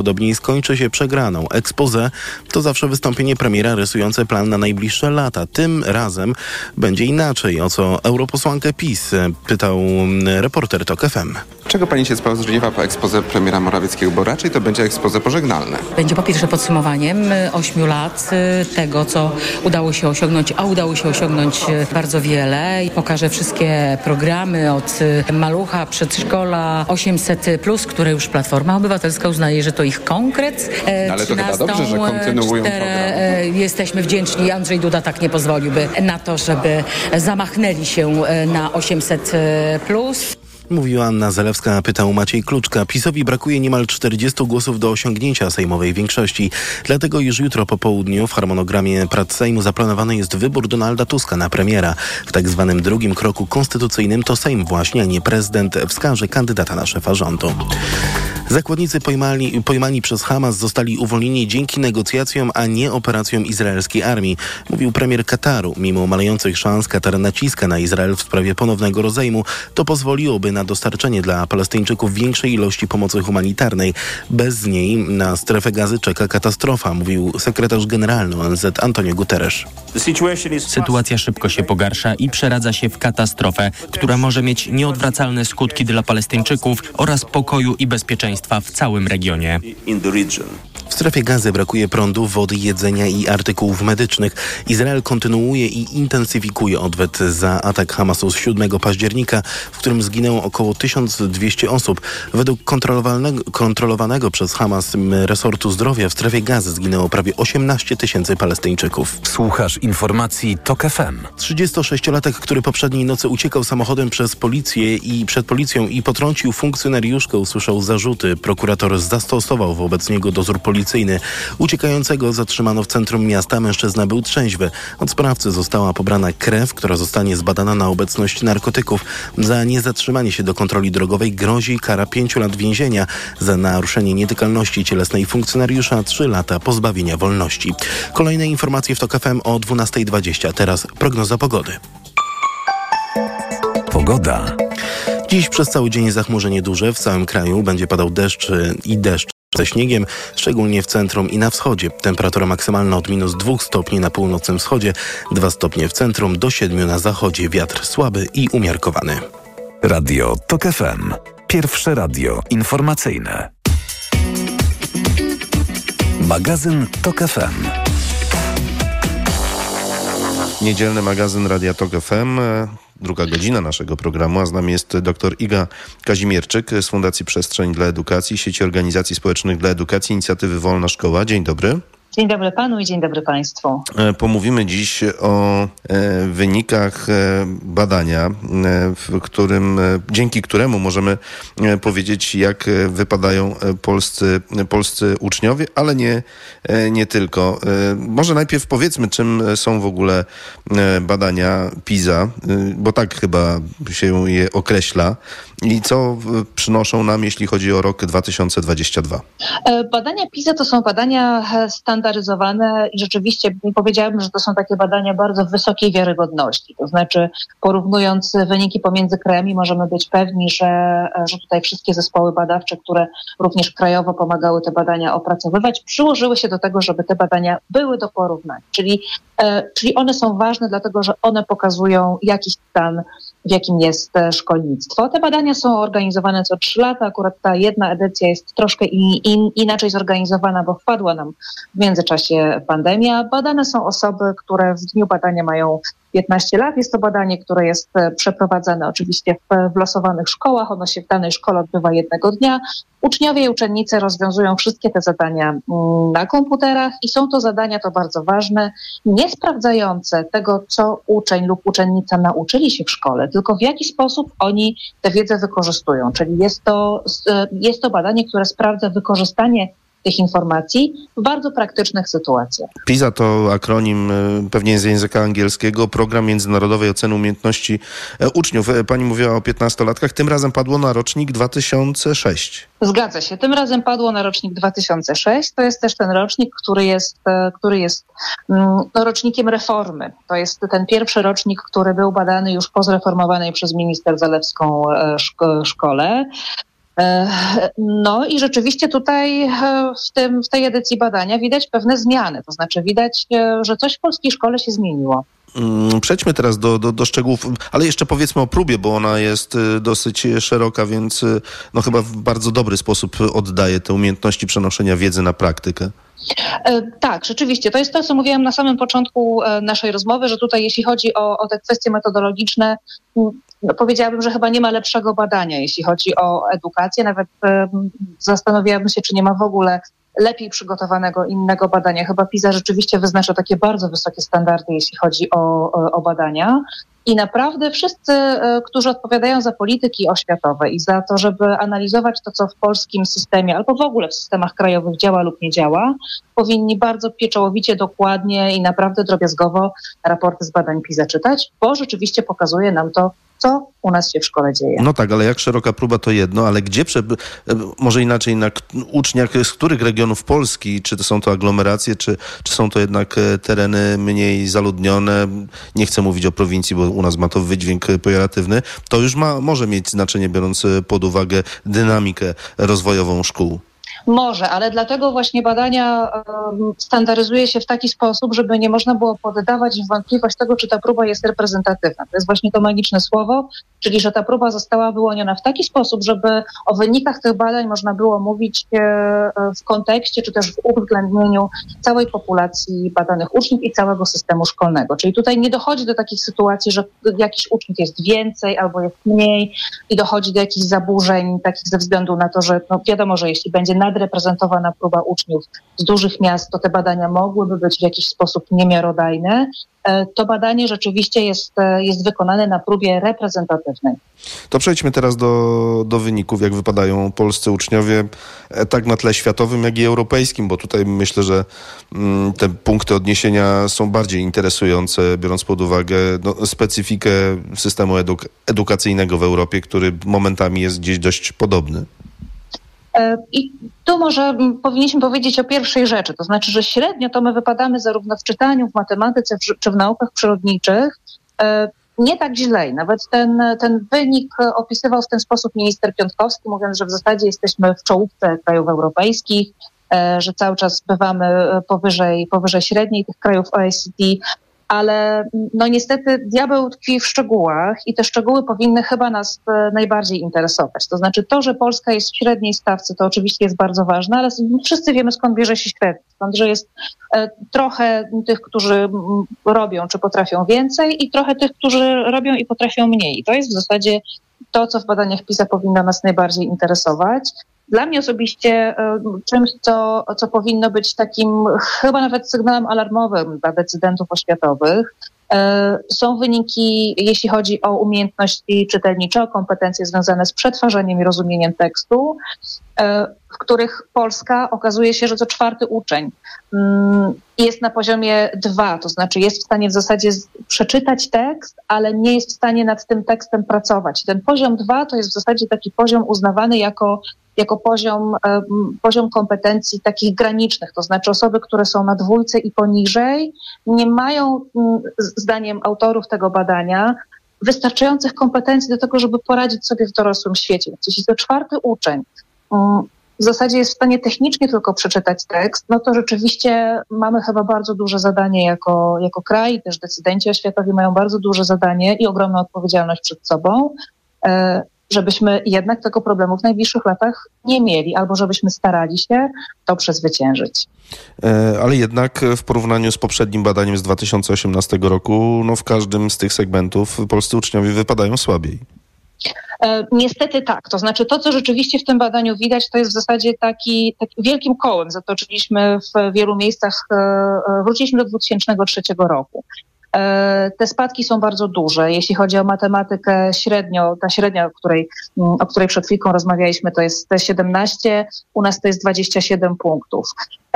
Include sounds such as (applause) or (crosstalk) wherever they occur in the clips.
Podobnie skończy się przegraną. Expose to zawsze wystąpienie premiera rysujące plan na najbliższe lata. Tym razem będzie inaczej. O co europosłankę PiS pytał reporter TOK FM. Czego pani się spodziewa po ekspoze premiera Morawieckiego, bo raczej to będzie ekspoze pożegnalne? Będzie po pierwsze podsumowaniem y, ośmiu lat y, tego, co udało się osiągnąć, a udało się osiągnąć bardzo wiele. I pokaże wszystkie programy od malucha, przedszkola 800+, które już Platforma Obywatelska uznaje, że to ich konkret. No, ale to chyba dobrze, że kontynuują cztery, program. Jesteśmy wdzięczni. Andrzej Duda tak nie pozwoliłby na to, żeby zamachnęli się na 800+. Mówiła Anna Zalewska, pytał Maciej Kluczka. PiSowi brakuje niemal 40 głosów do osiągnięcia sejmowej większości. Dlatego już jutro po południu w harmonogramie prac Sejmu zaplanowany jest wybór Donalda Tuska na premiera. W tak zwanym drugim kroku konstytucyjnym to Sejm właśnie, a nie prezydent wskaże kandydata na szefa rządu. Zakładnicy pojmani, pojmani przez Hamas zostali uwolnieni dzięki negocjacjom, a nie operacjom izraelskiej armii, mówił premier Kataru. Mimo malejących szans Katar naciska na Izrael w sprawie ponownego rozejmu. To pozwoliłoby na dostarczenie dla Palestyńczyków większej ilości pomocy humanitarnej. Bez niej na strefę gazy czeka katastrofa, mówił sekretarz generalny ONZ Antonio Guterres. Sytuacja szybko się pogarsza i przeradza się w katastrofę, która może mieć nieodwracalne skutki dla Palestyńczyków oraz pokoju i bezpieczeństwa w całym regionie. W strefie gazy brakuje prądu, wody, jedzenia i artykułów medycznych. Izrael kontynuuje i intensyfikuje odwet za atak Hamasu z 7 października, w którym zginęło około 1200 osób. Według kontrolowanego, kontrolowanego przez Hamas resortu zdrowia w strefie gazy zginęło prawie 18 tysięcy Palestyńczyków. Słuchasz informacji TOK FM. 36-latek, który poprzedniej nocy uciekał samochodem przez policję i przed policją i potrącił funkcjonariuszkę, usłyszał zarzuty. Prokurator zastosował wobec niego dozór policyjny. Uciekającego zatrzymano w centrum miasta. Mężczyzna był trzeźwy. Od sprawcy została pobrana krew, która zostanie zbadana na obecność narkotyków. Za niezatrzymanie się do kontroli drogowej grozi kara 5 lat więzienia. Za naruszenie nietykalności cielesnej funkcjonariusza 3 lata pozbawienia wolności. Kolejne informacje w TOK FM o 12.20. Teraz prognoza pogody. Pogoda. Dziś przez cały dzień zachmurzenie duże w całym kraju. Będzie padał deszcz y, i deszcz ze śniegiem, szczególnie w centrum i na wschodzie. Temperatura maksymalna od minus 2 stopni na północnym wschodzie, 2 stopnie w centrum, do 7 na zachodzie. Wiatr słaby i umiarkowany. Radio TOK FM. Pierwsze radio informacyjne. Magazyn TOK FM. Niedzielny magazyn Radia Tok FM, druga godzina naszego programu, a z nami jest dr Iga Kazimierczyk z Fundacji Przestrzeń dla Edukacji, sieci organizacji społecznych dla edukacji, inicjatywy Wolna Szkoła. Dzień dobry. Dzień dobry panu i dzień dobry państwu. E, Pomówimy dziś o e, wynikach e, badania, w którym, dzięki któremu możemy powiedzieć, jak wypadają polscy, polscy uczniowie, ale nie, nie tylko. Może najpierw powiedzmy, czym są w ogóle badania PISA, bo tak chyba się je określa i co przynoszą nam, jeśli chodzi o rok 2022. E, Badania PISA to są badania e, standaryzowane i rzeczywiście powiedziałabym, że to są takie badania bardzo wysokiej wiarygodności. To znaczy, porównując wyniki pomiędzy krajami, możemy być pewni, że, e, że tutaj wszystkie zespoły badawcze, które również krajowo pomagały te badania opracowywać, przyłożyły się do tego, żeby te badania były do porównania. Czyli, czyli one są ważne, dlatego że one pokazują jakiś stan jakim jest e, szkolnictwo. Te badania są organizowane co trzy lata. Akurat ta jedna edycja jest troszkę in, in, inaczej zorganizowana, bo wpadła nam w międzyczasie pandemia. Badane są osoby, które w dniu badania mają 15 lat. Jest to badanie, które jest e, przeprowadzane oczywiście w, w losowanych szkołach. Ono się w danej szkole odbywa jednego dnia. Uczniowie i uczennice rozwiązują wszystkie te zadania mm, na komputerach i są to zadania, to bardzo ważne, nie sprawdzające tego, co uczeń lub uczennica nauczyli się w szkole, tylko w jaki sposób oni tę wiedzę wykorzystują. Czyli jest to, e, jest to badanie, które sprawdza wykorzystanie tych informacji w bardzo praktycznych sytuacjach. PISA to akronim e, pewnie z języka angielskiego, Program Międzynarodowej Oceny Umiejętności e, Uczniów. E, Pani mówiła o 15-latkach, tym razem padło na rocznik 2006. Zgadza się. Tym razem padło na rocznik 2006. To jest też ten rocznik, który jest, który jest mm, no, rocznikiem reformy. To jest ten pierwszy rocznik, który był badany już po zreformowanej przez minister Zalewską szko- szkole. No i rzeczywiście tutaj w, tym, w tej edycji badania widać pewne zmiany, to znaczy widać, że coś w polskiej szkole się zmieniło. Mm, przejdźmy teraz do, do, do, szczegółów, ale jeszcze powiedzmy o próbie, bo ona jest dosyć szeroka, więc no chyba w bardzo dobry sposób oddaje te umiejętności przenoszenia wiedzy na praktykę. E, tak, rzeczywiście. To jest to, co mówiłam na samym początku e, naszej rozmowy, że tutaj jeśli chodzi o, o te kwestie metodologiczne, powiedziałabym, że chyba nie ma lepszego badania, jeśli chodzi o edukację. Nawet zastanawiałabym się, czy nie ma w ogóle lepiej przygotowanego innego badania. Chyba PISA rzeczywiście wyznacza takie bardzo wysokie standardy, jeśli chodzi o, o badania. I naprawdę wszyscy, e, którzy odpowiadają za polityki oświatowe i za to, żeby analizować to, co w polskim systemie albo w ogóle w systemach krajowych działa lub nie działa, powinni bardzo pieczołowicie, dokładnie i naprawdę drobiazgowo raporty z badań PISA czytać, bo rzeczywiście pokazuje nam to, co u nas się w szkole dzieje. No tak, ale jak szeroka próba to jedno, ale gdzie, prze... może inaczej, na uczniach z których regionów Polski, czy to są to aglomeracje, czy, czy są to jednak e, tereny mniej zaludnione, nie chcę mówić o prowincji, bo u nas ma to wydźwięk pejoratywny, to już ma, może mieć znaczenie, biorąc pod uwagę dynamikę rozwojową szkół. Może, ale dlatego właśnie badania standaryzuje się w taki sposób, żeby nie można było poddawać w wątpliwość tego, czy ta próba jest reprezentatywna. To jest właśnie to magiczne słowo, czyli że ta próba została wyłoniona w taki sposób, żeby o wynikach tych badań można było mówić e, w kontekście, czy też w uwzględnieniu całej populacji badanych uczniów i całego systemu szkolnego. Czyli tutaj nie dochodzi do takich sytuacji, że jakiś uczniów jest więcej albo jest mniej i dochodzi do jakichś zaburzeń takich ze względu na to, że no wiadomo, że jeśli będzie nad nadreprezentowana próba uczniów z dużych miast, to te badania mogłyby być w jakiś sposób niemiarodajne. E, to badanie rzeczywiście jest, e, jest wykonane na próbie reprezentatywnej. To przejdźmy teraz do, do wyników, jak wypadają polscy uczniowie, e, tak na tle światowym, jak i europejskim, bo tutaj myślę, że mm, te punkty odniesienia są bardziej interesujące, biorąc pod uwagę no, specyfikę systemu eduk edukacyjnego w Europie, który momentami jest gdzieś dość podobny. E, I tu może powinniśmy powiedzieć o pierwszej rzeczy, to znaczy, że średnio to my wypadamy zarówno w czytaniu, w matematyce, czy w naukach przyrodniczych e, nie tak źle. Nawet ten, ten wynik opisywał w ten sposób minister Piątkowski, mówiąc, że w zasadzie jesteśmy w czołówce krajów europejskich, e, że cały czas bywamy powyżej, powyżej średniej tych krajów OECD, ale no niestety diabeł tkwi w szczegółach i te szczegóły powinny chyba nas e, najbardziej interesować. To znaczy to, że Polska jest w średniej stawce, to oczywiście jest bardzo ważne, ale wszyscy wiemy skąd bierze się średnia. Stąd, że jest e, trochę tych, którzy robią czy potrafią więcej i trochę tych, którzy robią i potrafią mniej. I to jest w zasadzie to, co w badaniach PISA powinno nas najbardziej interesować. Dla mnie osobiście e, czymś, co, co powinno być takim chyba nawet sygnałem alarmowym dla decydentów oświatowych, e, są wyniki, jeśli chodzi o umiejętności czytelnicze, o kompetencje związane z przetwarzaniem i rozumieniem tekstu, w których Polska okazuje się, że co czwarty uczeń mm, jest na poziomie dwa, to znaczy jest w stanie w zasadzie przeczytać tekst, ale nie jest w stanie nad tym tekstem pracować. Ten poziom dwa to jest w zasadzie taki poziom uznawany jako jako poziom, poziom kompetencji takich granicznych, to znaczy osoby, które są na dwójce i poniżej, nie mają, zdaniem autorów tego badania, wystarczających kompetencji do tego, żeby poradzić sobie w dorosłym świecie. Jeśli to czwarty uczeń w zasadzie jest w stanie technicznie tylko przeczytać tekst, no to rzeczywiście mamy chyba bardzo duże zadanie jako, jako kraj, też decydenci oświatowi mają bardzo duże zadanie i ogromną odpowiedzialność przed sobą. E, żebyśmy jednak tego problemu w najbliższych latach nie mieli, albo żebyśmy starali się to przezwyciężyć. E, ale jednak w porównaniu z poprzednim badaniem z 2018 roku, no w każdym z tych segmentów polscy uczniowie wypadają słabiej. E, niestety tak. To znaczy to, co rzeczywiście w tym badaniu widać, to jest w zasadzie taki, taki wielkim kołem. Zatoczyliśmy w wielu miejscach, e, wróciliśmy do 2003 roku. E, te spadki są bardzo duże. Jeśli chodzi o matematykę średnio, ta średnia, o której, mm, o której przed chwilką rozmawialiśmy, to jest 17, u nas to jest 27 punktów.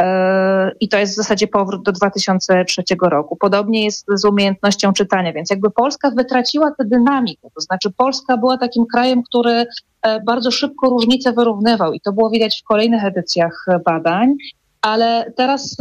E, I to jest w zasadzie powrót do 2003 roku. Podobnie jest z umiejętnością czytania, więc jakby Polska wytraciła tę dynamikę, to znaczy Polska była takim krajem, który e, bardzo szybko różnice wyrównywał i to było widać w kolejnych edycjach badań, ale teraz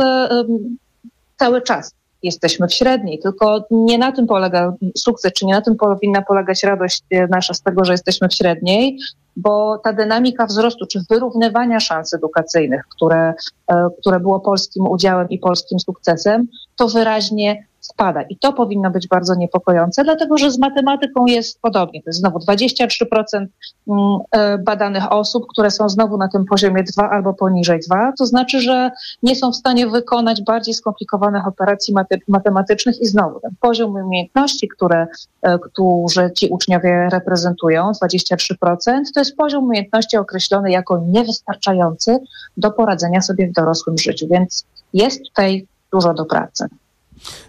cały czas jesteśmy w średniej. Tylko nie na tym polega sukces, czy nie na tym powinna polegać radość nasza z tego, że jesteśmy w średniej, bo ta dynamika wzrostu czy wyrównywania szans edukacyjnych, które, e, które było polskim udziałem i polskim sukcesem, to wyraźnie spada. I to powinno być bardzo niepokojące, dlatego że z matematyką jest podobnie. To jest znowu 23% mm, e, badanych osób, które są znowu na tym poziomie 2 albo poniżej 2. To znaczy, że nie są w stanie wykonać bardziej skomplikowanych operacji matematycznych i znowu ten poziom umiejętności, które, e, które ci uczniowie reprezentują, 23%, to jest poziom umiejętności określony jako niewystarczający do poradzenia sobie w dorosłym życiu. Więc jest tutaj dużo do pracy.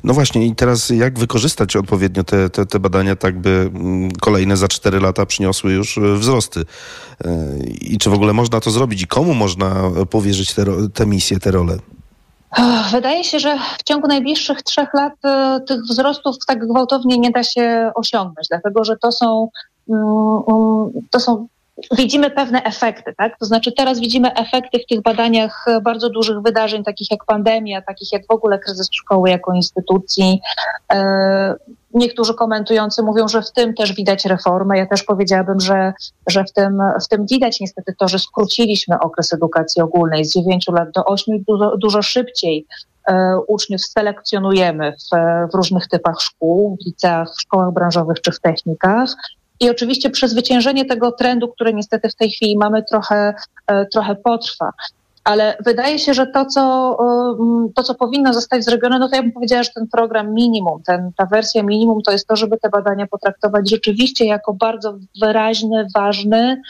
No właśnie i teraz jak wykorzystać odpowiednio te, te, te badania, tak by mm, kolejne za cztery lata przyniosły już e, wzrosty? E, I czy w ogóle można to zrobić i komu można powierzyć te, te misje, te role? Wydaje się, że w ciągu najbliższych trzech lat e, tych wzrostów tak gwałtownie nie da się osiągnąć, dlatego że to są, mm, mm, to są widzimy pewne efekty, tak? To znaczy teraz widzimy efekty w tych badaniach bardzo dużych wydarzeń, takich jak pandemia, takich jak w ogóle kryzys szkoły jako instytucji. E, niektórzy komentujący mówią, że w tym też widać reformę. Ja też powiedziałabym, że, że w, tym, w tym widać niestety to, że skróciliśmy okres edukacji ogólnej z 9 lat do 8 dużo, dużo szybciej e, uczniów selekcjonujemy w, w różnych typach szkół, w liceach, w szkołach branżowych czy w technikach. I oczywiście przezwyciężenie tego trendu, który niestety w tej chwili mamy, trochę, e, trochę potrwa. Ale wydaje się, że to co, to, co powinno zostać zrobione, no to ja bym powiedziała, że ten program minimum, ten, ta wersja minimum, to jest to, żeby te badania potraktować rzeczywiście jako bardzo wyraźny, ważny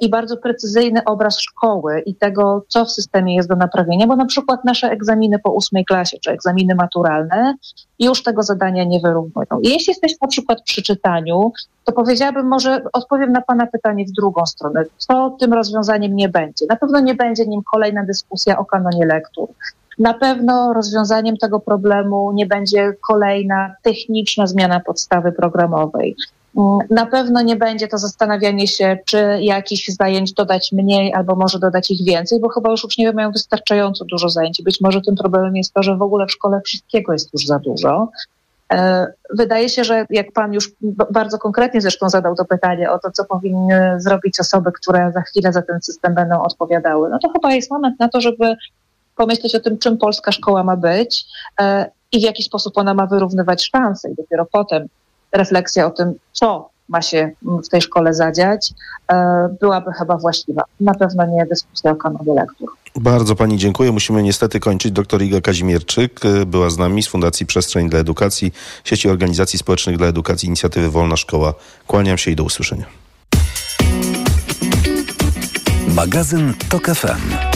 i bardzo precyzyjny obraz szkoły i tego, co w systemie jest do naprawienia, bo na przykład nasze egzaminy po ósmej klasie czy egzaminy maturalne już tego zadania nie wyrównują. I jeśli jesteśmy na przykład przy czytaniu, to powiedziałabym, może odpowiem na Pana pytanie w drugą stronę. Co tym rozwiązaniem nie będzie? Na pewno nie będzie nim kolejna dyskusja o kanonie lektur. Na pewno rozwiązaniem tego problemu nie będzie kolejna techniczna zmiana podstawy programowej. Na pewno nie będzie to zastanawianie się, czy jakichś zajęć dodać mniej, albo może dodać ich więcej, bo chyba już uczniowie mają wystarczająco dużo zajęć. Być może tym problemem jest to, że w ogóle w szkole wszystkiego jest już za dużo. E, wydaje się, że jak Pan już bardzo konkretnie zresztą zadał to pytanie o to, co powinny zrobić osoby, które za chwilę za ten system będą odpowiadały, no to chyba jest moment na to, żeby pomyśleć o tym, czym polska szkoła ma być e, i w jaki sposób ona ma wyrównywać szanse. I dopiero potem refleksja o tym, co ma się w tej szkole zadziać, e, byłaby chyba właściwa. Na pewno nie dyskusja o kanonie lektur. Bardzo Pani dziękuję. Musimy niestety kończyć. Doktor Iga Kazimierczyk e, była z nami z Fundacji Przestrzeń dla Edukacji, sieci organizacji społecznych dla edukacji, inicjatywy Wolna Szkoła. Kłaniam się i do usłyszenia. Magazyn TOK FM.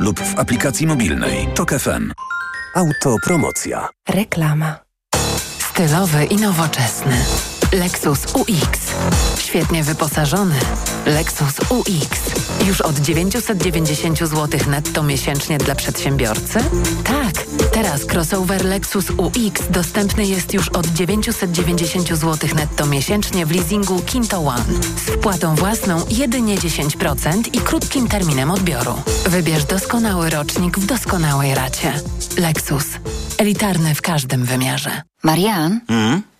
lub w aplikacji mobilnej TOK FM. Autopromocja. Reklama. Stylowy i nowoczesny. Lexus UX. Świetnie wyposażony. Lexus UX. Już od 990 zł netto miesięcznie dla przedsiębiorcy? Tak. Teraz crossover Lexus UX dostępny jest już od 990 zł netto miesięcznie w leasingu Kinto One. Z wpłatą własną jedynie 10% i krótkim terminem odbioru. Wybierz doskonały rocznik w doskonałej racie. Lexus. Elitarny w każdym wymiarze. Marian? Mm?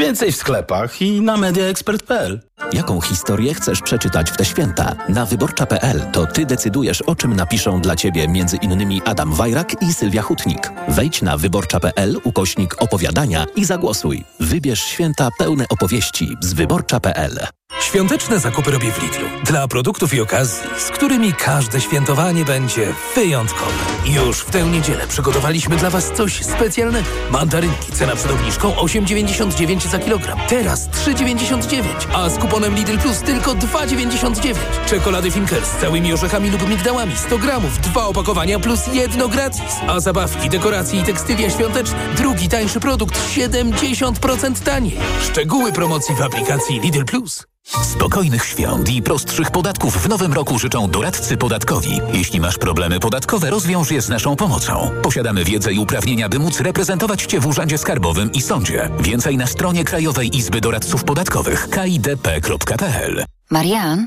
Więcej w sklepach i na mediaexpert.pl. Jaką historię chcesz przeczytać w te święta? Na wyborcza.pl to ty decydujesz, o czym napiszą dla ciebie między innymi Adam Wajrak i Sylwia Hutnik. Wejdź na wyborcza.pl ukośnik opowiadania i zagłosuj. Wybierz święta pełne opowieści z wyborcza.pl. Świąteczne zakupy robię w Lidlu. Dla produktów i okazji, z którymi każde świętowanie będzie wyjątkowe. Już w tę niedzielę przygotowaliśmy dla Was coś specjalnego. Mandarynki, cena przed obniżką 8,99 za kilogram. Teraz 3,99, a z kuponem Lidl Plus tylko 2,99. Czekolady Finkers z całymi orzechami lub migdałami 100 gramów, dwa opakowania plus jedno gratis. A zabawki, dekoracje i tekstylia świąteczne. Drugi tańszy produkt 70% taniej. Szczegóły promocji w aplikacji Lidl Plus. Spokojnych świąt i prostszych podatków w nowym roku życzą doradcy podatkowi. Jeśli masz problemy podatkowe, rozwiąż je z naszą pomocą. Posiadamy wiedzę i uprawnienia, by móc reprezentować Cię w Urzędzie Skarbowym i Sądzie. Więcej na stronie Krajowej Izby Doradców Podatkowych kidp.pl. Marian,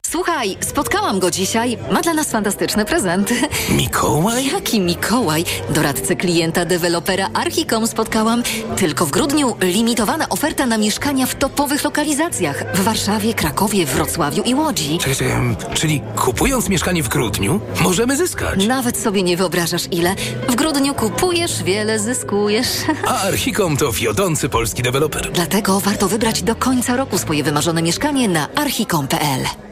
Słuchaj, spotkałam go dzisiaj. Ma dla nas fantastyczne prezenty. (laughs) Mikołaj? Jaki Mikołaj? Doradcę klienta dewelopera Archicom spotkałam. Tylko w grudniu limitowana oferta na mieszkania w topowych lokalizacjach. W Warszawie, Krakowie, Wrocławiu i Łodzi. Czekaj, czekaj, czyli kupując mieszkanie w grudniu, możemy zyskać. Nawet sobie nie wyobrażasz ile. W grudniu kupujesz, wiele zyskujesz. (laughs) A Archicom to wiodący polski deweloper. Dlatego warto wybrać do końca roku swoje wymarzone mieszkanie na archicom.pl.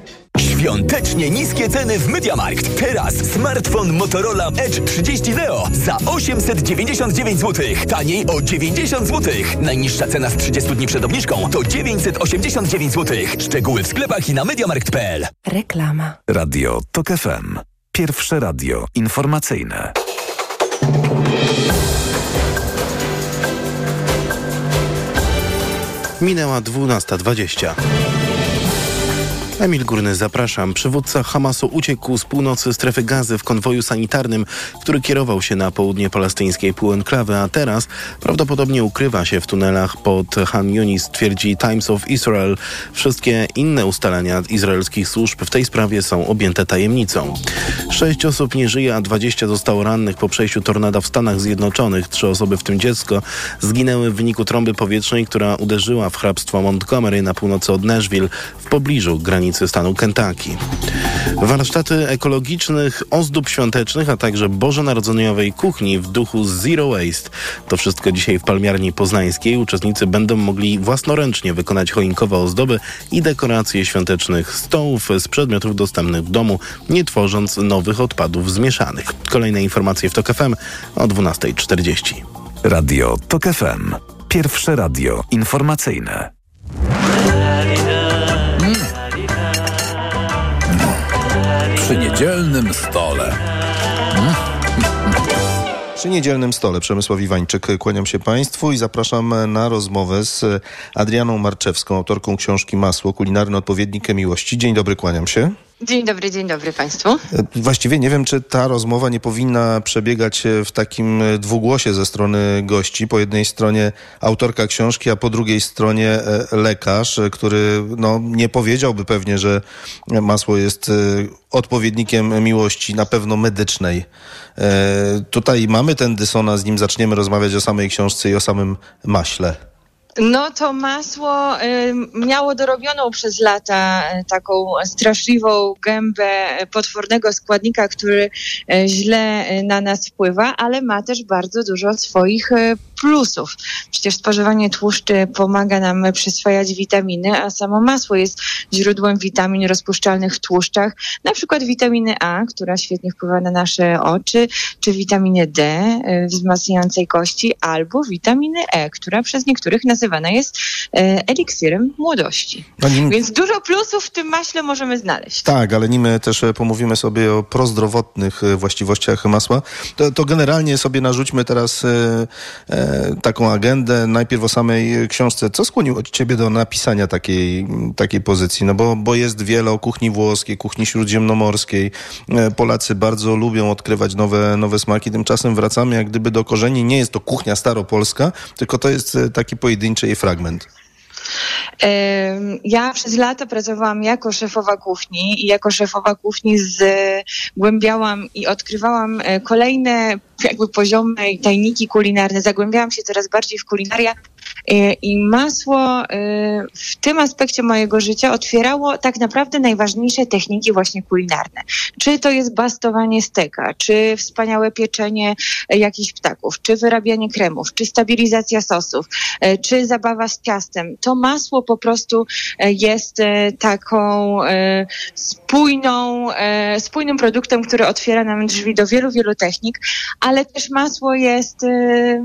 Świątecznie niskie ceny w MediaMarkt. Teraz smartfon Motorola Edge 30 Neo za 899 zł. Taniej o 90 zł. Najniższa cena z 30 dni przed obniżką to 989 zł. Szczegóły w sklepach i na MediaMarkt.pl. Reklama. Radio TOK FM. Pierwsze radio informacyjne. Minęła 12.20. Emil Górny, zapraszam. Przywódca Hamasu uciekł z północy strefy gazy w konwoju sanitarnym, który kierował się na południe palestyńskiej półenklawy, a teraz prawdopodobnie ukrywa się w tunelach pod Han Yunis, twierdzi Times of Israel. Wszystkie inne ustalenia izraelskich służb w tej sprawie są objęte tajemnicą. Sześć osób nie żyje, a 20 zostało rannych po przejściu tornada w Stanach Zjednoczonych. Trzy osoby, w tym dziecko, zginęły w wyniku trąby powietrznej, która uderzyła w hrabstwo Montgomery na północy od Nashville w pobliżu granicy stanu Kentucky. Warsztaty ekologicznych ozdób świątecznych, a także bożonarodzeniowej kuchni w duchu Zero Waste. To wszystko dzisiaj w Palmiarni Poznańskiej. Uczestnicy będą mogli własnoręcznie wykonać choinkowe ozdoby i dekoracje świątecznych stołów z przedmiotów dostępnych w domu, nie tworząc nowych odpadów zmieszanych. Kolejne informacje w TOK FM o 12.40. Radio TOK FM. Pierwsze radio informacyjne. Przy niedzielnym stole. Przy niedzielnym stole Przemysław Iwańczyk, kłaniam się Państwu i zapraszam na rozmowę z Adrianą Marczewską, autorką książki Masło, kulinarny odpowiednik miłości. Dzień dobry, kłaniam się. Dzień dobry, dzień dobry Państwu. Właściwie nie wiem, czy ta rozmowa nie powinna przebiegać w takim dwugłosie ze strony gości. Po jednej stronie autorka książki, a po drugiej stronie e, lekarz, który no, nie powiedziałby pewnie, że masło jest e, odpowiednikiem miłości, na pewno medycznej. E, Tutaj mamy ten dysonans, nim zaczniemy rozmawiać o samej książce i o samym maśle. No to masło y, miało dorobioną przez lata y, taką straszliwą gębę potwornego składnika, który y, źle na nas wpływa, ale ma też bardzo dużo swoich plusów. Przecież spożywanie tłuszczy pomaga nam przyswajać witaminy, a samo masło jest źródłem witamin rozpuszczalnych w tłuszczach, na przykład witaminy A, która świetnie wpływa na nasze oczy, czy witaminy D y, wzmacniającej kości, albo witaminy E, która przez niektórych nazywana jest e, eliksirem młodości. Nim- Więc dużo plusów w tym maśle możemy znaleźć. Tak, ale nim też e, pomówimy sobie o prozdrowotnych e, właściwościach masła, to, to generalnie sobie narzućmy teraz e, e, taką agendę. Najpierw o samej książce. Co skłoniło ciebie do napisania takiej, takiej pozycji? No bo, bo jest wiele o kuchni włoskiej, kuchni śródziemnomorskiej. E, Polacy bardzo lubią odkrywać nowe, nowe smaki. Tymczasem wracamy jak gdyby do korzeni. Nie jest to kuchnia staropolska, tylko to jest e, taki pojedynczy jej fragment. Ja przez lata pracowałam jako szefowa kuchni i jako szefowa kuchni zgłębiałam i odkrywałam e, kolejne jakby poziomy i tajniki kulinarne. Zagłębiałam się coraz bardziej w kulinaria i masło e, w tym aspekcie mojego życia otwierało tak naprawdę najważniejsze techniki właśnie kulinarne. Czy to jest bastowanie steka, czy wspaniałe pieczenie e, jakichś ptaków, czy wyrabianie kremów, czy stabilizacja sosów, e, czy zabawa z ciastem. To masło po prostu e, jest e, taką e, spójną, e, spójnym produktem, który otwiera nam drzwi do wielu, wielu technik, ale też masło jest e,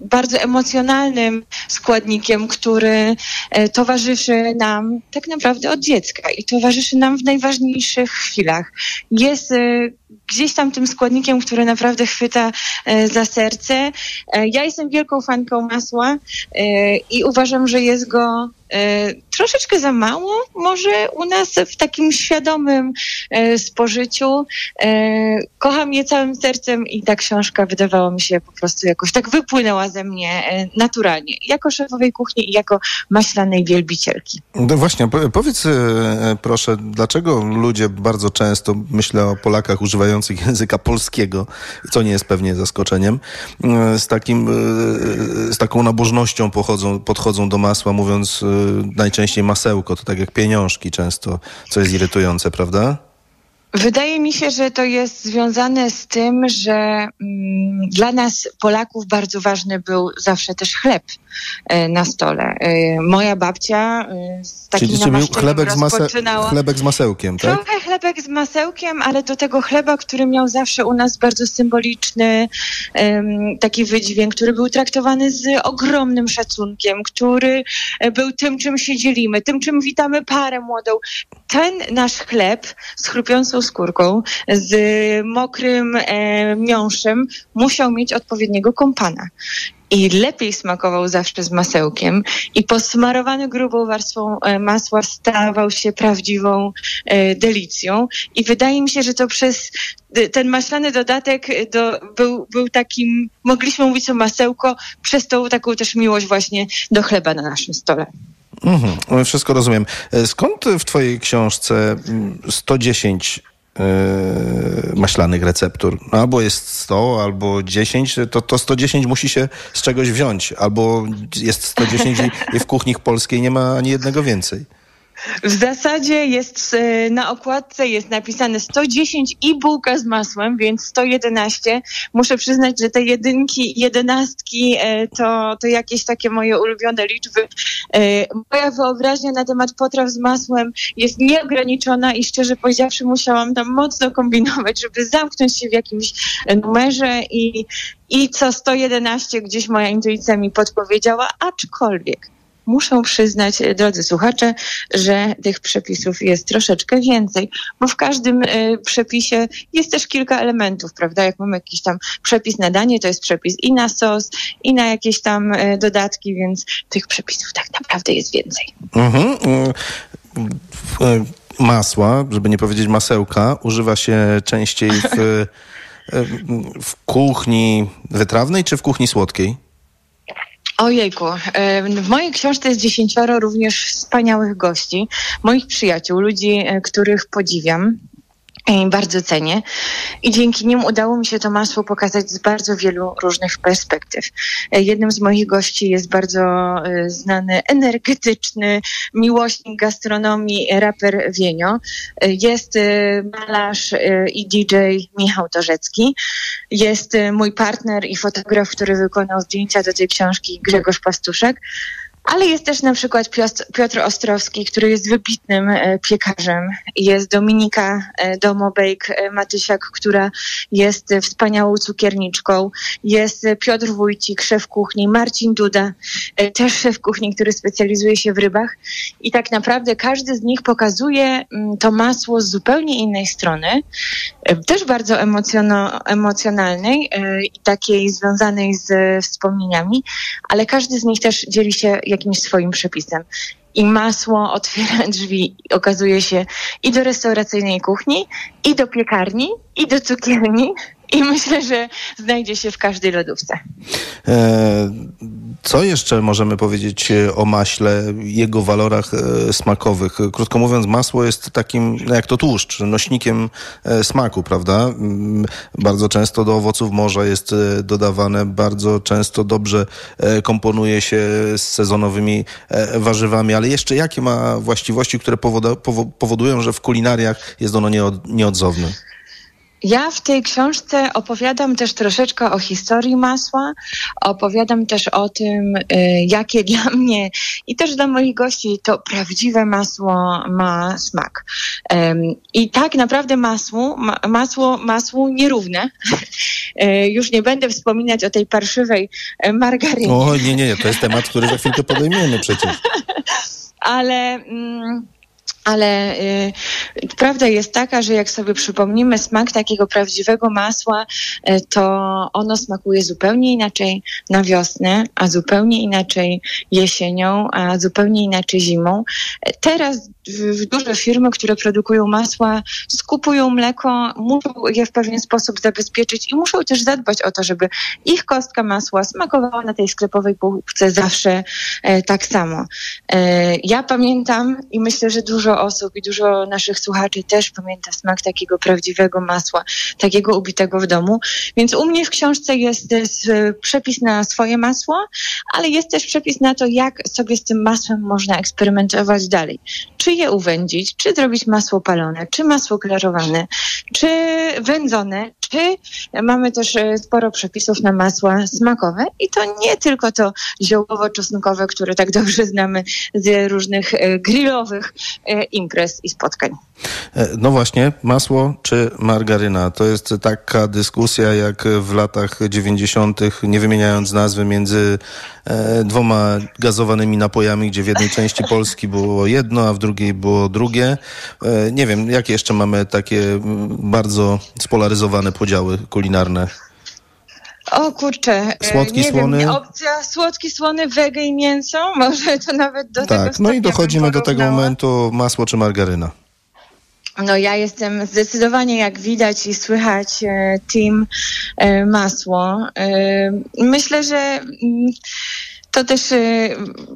bardzo emocjonalnym składnikiem, który e, towarzyszy nam tak naprawdę od dziecka i towarzyszy nam w najważniejszych chwilach. Jest e, gdzieś tam tym składnikiem, który naprawdę chwyta e, za serce. Ja jestem wielką fanką masła i uważam, że jest go troszeczkę za mało, może u nas w takim świadomym e, spożyciu. E, Kocham je całym sercem i ta książka wydawała mi się po prostu jakoś tak wypłynęła ze mnie e, naturalnie. Jako szefowej kuchni i jako maślanej wielbicielki. No właśnie, po- powiedz e, proszę, dlaczego ludzie bardzo często, myślę o Polakach używających języka polskiego, co nie jest pewnie zaskoczeniem, e, z, takim, e, z taką nabożnością pochodzą, podchodzą do masła, mówiąc e, najczęściej masełko, to tak jak pieniążki często, co jest irytujące, prawda? Wydaje mi się, że to jest związane z tym, że mm, dla nas Polaków bardzo ważny był zawsze też chleb e, na stole. E, moja babcia e, z takim Czyli, namaszczeniem chlebek, z mase, chlebek z masełkiem, tak? Trochę chlebek z masełkiem, ale do tego chleba, który miał zawsze u nas bardzo symboliczny taki wydźwięk, który był traktowany z ogromnym szacunkiem, który był tym, czym się dzielimy, tym, czym witamy parę młodą. Ten nasz chleb z chrupiącą skórką, z mokrym e, miąższem musiał mieć odpowiedniego kompana. I lepiej smakował zawsze z masełkiem i posmarowany grubą warstwą e, masła stawał się prawdziwą e, delicją. I wydaje mi się, że to przez ten maślany dodatek y, do, był, był takim, mogliśmy mówić o masełko, przez tą taką też miłość właśnie do chleba na naszym stole. Mhm, wszystko rozumiem. E, Skąd w twojej książce mm, 110 e, maślanych receptur? No, albo jest 100, albo 10, to, to 110 musi się z czegoś wziąć. Albo jest 110 i, i w kuchni polskiej nie ma ani jednego więcej. W zasadzie jest e, na okładce jest napisane 110 i bułka z masłem, więc 111. Muszę przyznać, że te jedynki, jedenastki e, to, to jakieś takie moje ulubione liczby. E, Moja wyobraźnia na temat potraw z masłem jest nieograniczona i szczerze powiedziawszy musiałam tam mocno kombinować, żeby zamknąć się w jakimś numerze i, i co 111 gdzieś moja intuicja mi podpowiedziała, aczkolwiek muszę przyznać, e, drodzy słuchacze, że tych przepisów jest troszeczkę więcej, bo w każdym e, przepisie jest też kilka elementów, prawda? Jak mamy jakiś tam przepis na danie, to jest przepis i na sos, i na jakieś tam e, dodatki, więc tych przepisów tak naprawdę jest więcej. Mhm. Masła, żeby nie powiedzieć masełka, używa się częściej w, w kuchni wytrawnej czy w kuchni słodkiej? Ojejku, w mojej książce jest dziesięcioro również wspaniałych gości, moich przyjaciół, ludzi, e, których podziwiam. Bardzo cenię. I dzięki nim udało mi się to masło pokazać z bardzo wielu różnych perspektyw. Jednym z moich gości jest bardzo e, znany, energetyczny miłośnik gastronomii, raper Wienio. Jest e, malarz e, i DJ Michał Torzecki. Jest mój partner i fotograf, który wykonał zdjęcia do tej książki Grzegorz Pastuszek. Ale jest też na przykład Piotr, Ostrowski, który jest wybitnym e, piekarzem. Jest Dominika e, Domobejk e, Matysiak, która jest wspaniałą cukierniczką. Jest Piotr Wójcik, szef kuchni. Marcin Duda, też szef kuchni, który specjalizuje się w rybach. I tak naprawdę każdy z nich pokazuje mm, to masło z zupełnie innej strony. Też bardzo emocjonalnej i takiej związanej z wspomnieniami, ale każdy z nich też dzieli się jakimś swoim przepisem. I masło otwiera (laughs) drzwi, okazuje się, i do restauracyjnej kuchni, i do piekarni, i do cukierni, i myślę, że znajdzie się w każdej lodówce. E, Co jeszcze możemy powiedzieć e, o maśle, jego walorach e, smakowych? Krótko mówiąc, masło jest takim, no jak to tłuszcz, nośnikiem smaku, prawda? Mm, Bardzo często do owoców morza jest dodawane, bardzo często dobrze komponuje się z sezonowymi warzywami, ale jeszcze jakie ma właściwości, które powodują, że w kulinariach jest ono nieod, nieodzowne? Ja w tej książce opowiadam też troszeczkę o historii masła, opowiadam też o tym, y, jakie dla (laughs) mnie i też dla moich gości to prawdziwe masło ma smak. I tak naprawdę masło, ma, masło, masło nierówne. (laughs) Y, Już nie będę wspominać o tej parszywej e, margarynie. O, nie, nie, to jest temat, który za chwilkę podejmiemy przecież. (laughs) ale. Mm, ale y, prawda jest taka, że jak sobie przypomnimy smak takiego prawdziwego masła, y, to ono smakuje zupełnie inaczej na wiosnę, a zupełnie inaczej jesienią, a zupełnie inaczej zimą. Teraz duże firmy, które produkują masła, skupują mleko, muszą je w pewien sposób zabezpieczyć i muszą też zadbać o to, żeby ich kostka masła smakowała na tej sklepowej półce zawsze e, tak samo. E, ja pamiętam i myślę, że dużo osób i dużo naszych słuchaczy też pamięta smak takiego prawdziwego masła, takiego ubitego w domu. Więc u mnie w książce jest e, przepis na swoje masło, ale jest też przepis na to, jak sobie z tym masłem można eksperymentować dalej. Czy je uwędzić, czy zrobić masło palone, czy masło klarowane, czy wędzone, czy mamy też e, sporo przepisów na masła smakowe i to nie tylko to ziołowo-czosnkowe, które tak dobrze znamy z różnych e, grillowych e, imprez i spotkań. No właśnie, masło czy margaryna? To jest taka dyskusja jak w latach 90., nie wymieniając nazwy, między dwoma gazowanymi napojami, gdzie w jednej części Polski było jedno, a w drugiej było drugie. Nie wiem, jakie jeszcze mamy takie bardzo spolaryzowane podziały kulinarne? O kurczę, e, Słodki, nie słony? wiem, opcja słodki, słony, wege i mięso, (laughs) może to nawet do tego Tak, no i dochodzimy do tego momentu masło czy margaryna. No ja jestem zdecydowanie, jak widać i słychać, e, team e, masło. Myślę, że mm, to też e,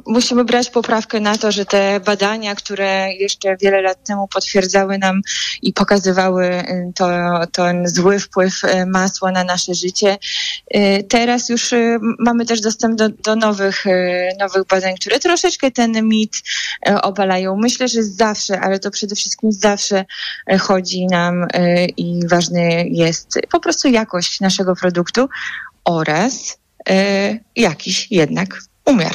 musimy brać poprawkę na to, że te badania, które jeszcze wiele lat temu potwierdzały nam i pokazywały e, to, ten zły wpływ e, masła na nasze życie, e, teraz już e, mamy też dostęp do, do nowych, e, nowych badań, które troszeczkę ten mit obalają. Myślę, że zawsze, ale to przede wszystkim zawsze chodzi nam i ważny jest po prostu jakość naszego produktu oraz jakiś jednak umiar.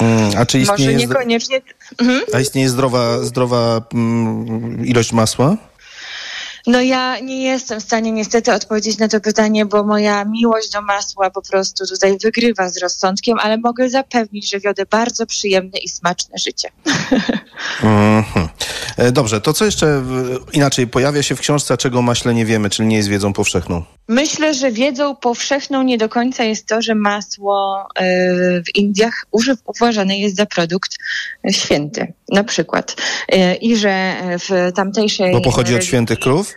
Mm, A czy Może istnieje, zdro- niekoniecznie. Mhm. a istnieje zdrowa, zdrowa mm, ilość masła? No ja nie jestem w stanie niestety odpowiedzieć na to pytanie, bo moja miłość do masła po prostu tutaj wygrywa z rozsądkiem, ale mogę zapewnić, że wiodę bardzo przyjemne i smaczne życie. (laughs) Mhm. E, Dobrze, to co jeszcze inaczej pojawia się w książce, czego maśle nie wiemy, czyli nie jest wiedzą powszechną? Myślę, że wiedzą powszechną nie do końca jest to, że masło e, w Indiach uważane jest za produkt e, święty, na przykład. E, I że e, w tamtejszej... Bo pochodzi od religii- świętych krów?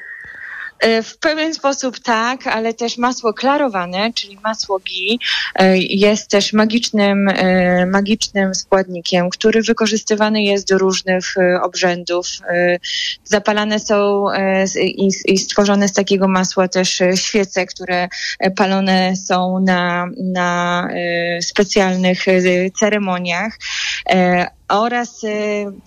E, W pewien sposób tak, ale też masło klarowane, czyli masło ghee, e, jest też magicznym, e, magicznym składnikiem, który wykorzystywany jest do różnych e, obrzędów. E, Zapalane są e, i stworzone z takiego masła też e, świece, które e, palone są na, na e, specjalnych e, ceremoniach. Oraz e,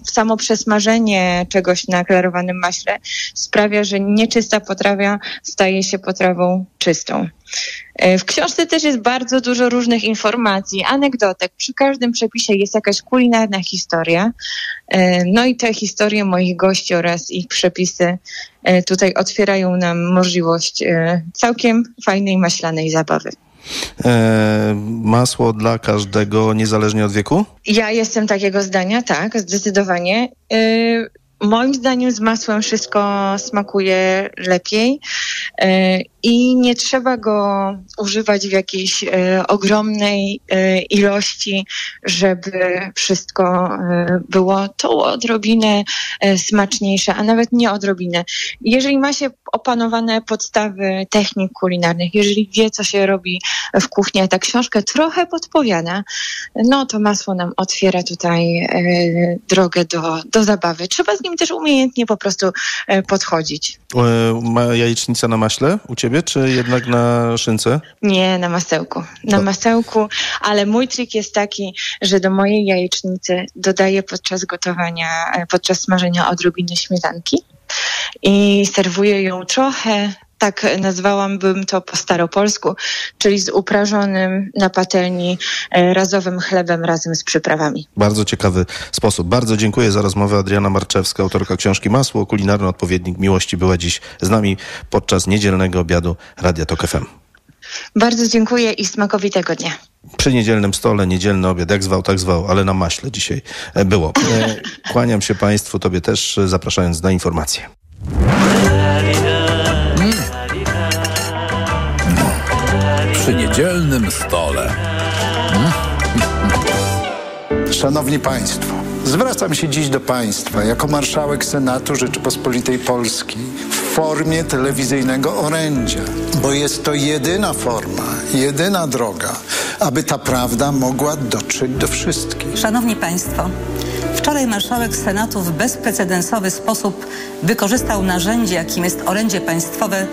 samo przesmażenie czegoś na klarowanym maśle sprawia, że nieczysta potrawa staje się potrawą czystą. E, W książce też jest bardzo dużo różnych informacji, anegdotek. Przy każdym przepisie jest jakaś kulinarna historia. E, No i te historie moich gości oraz ich przepisy tutaj otwierają nam możliwość całkiem fajnej maślanej zabawy. E, masło dla każdego, niezależnie od wieku? Ja jestem takiego zdania, tak, zdecydowanie. Yy, moim zdaniem z masłem wszystko smakuje lepiej. I nie trzeba go używać w jakiejś e, ogromnej e, ilości, żeby wszystko e, było to odrobinę e, smaczniejsze, a nawet nie odrobinę. Jeżeli ma się opanowane podstawy technik kulinarnych, jeżeli wie, co się robi w kuchni, a ta książka trochę podpowiada, no to masło nam otwiera tutaj e, drogę do, do zabawy. Trzeba z nim też umiejętnie po prostu e, podchodzić. Jajecznica na maśle u ciebie, czy jednak na szynce? Nie, na masełku. Na masełku, ale mój trik jest taki, że do mojej jajecznicy dodaję podczas gotowania, e, podczas smażenia odrobinę śmietanki i serwuję ją trochę, tak nazwałabym to po staropolsku, czyli z uprażonym na patelni e, razowym chlebem razem z przyprawami. Bardzo ciekawy sposób. Bardzo dziękuję za rozmowę. Adriana Marczewska, autorka książki Masło, kulinarny odpowiednik miłości, była dziś z nami podczas niedzielnego obiadu Radia Tok FM. Bardzo dziękuję i smakowitego dnia. Przy niedzielnym stole, niedzielny obiad, jak zwał, tak zwał, ale na maśle dzisiaj e, było. E, Kłaniam się Państwu, Tobie też, zapraszając na informacje. Przy niedzielnym stole. Szanowni Państwo, zwracam się dziś do Państwa jako marszałek Senatu Rzeczypospolitej Polskiej formie telewizyjnego orędzia, bo jest to jedyna forma, jedyna droga, aby ta prawda mogła dotrzeć do wszystkich. Szanowni Państwo, wczoraj marszałek Senatu w bezprecedensowy sposób wykorzystał narzędzie, jakim jest orędzie państwowe,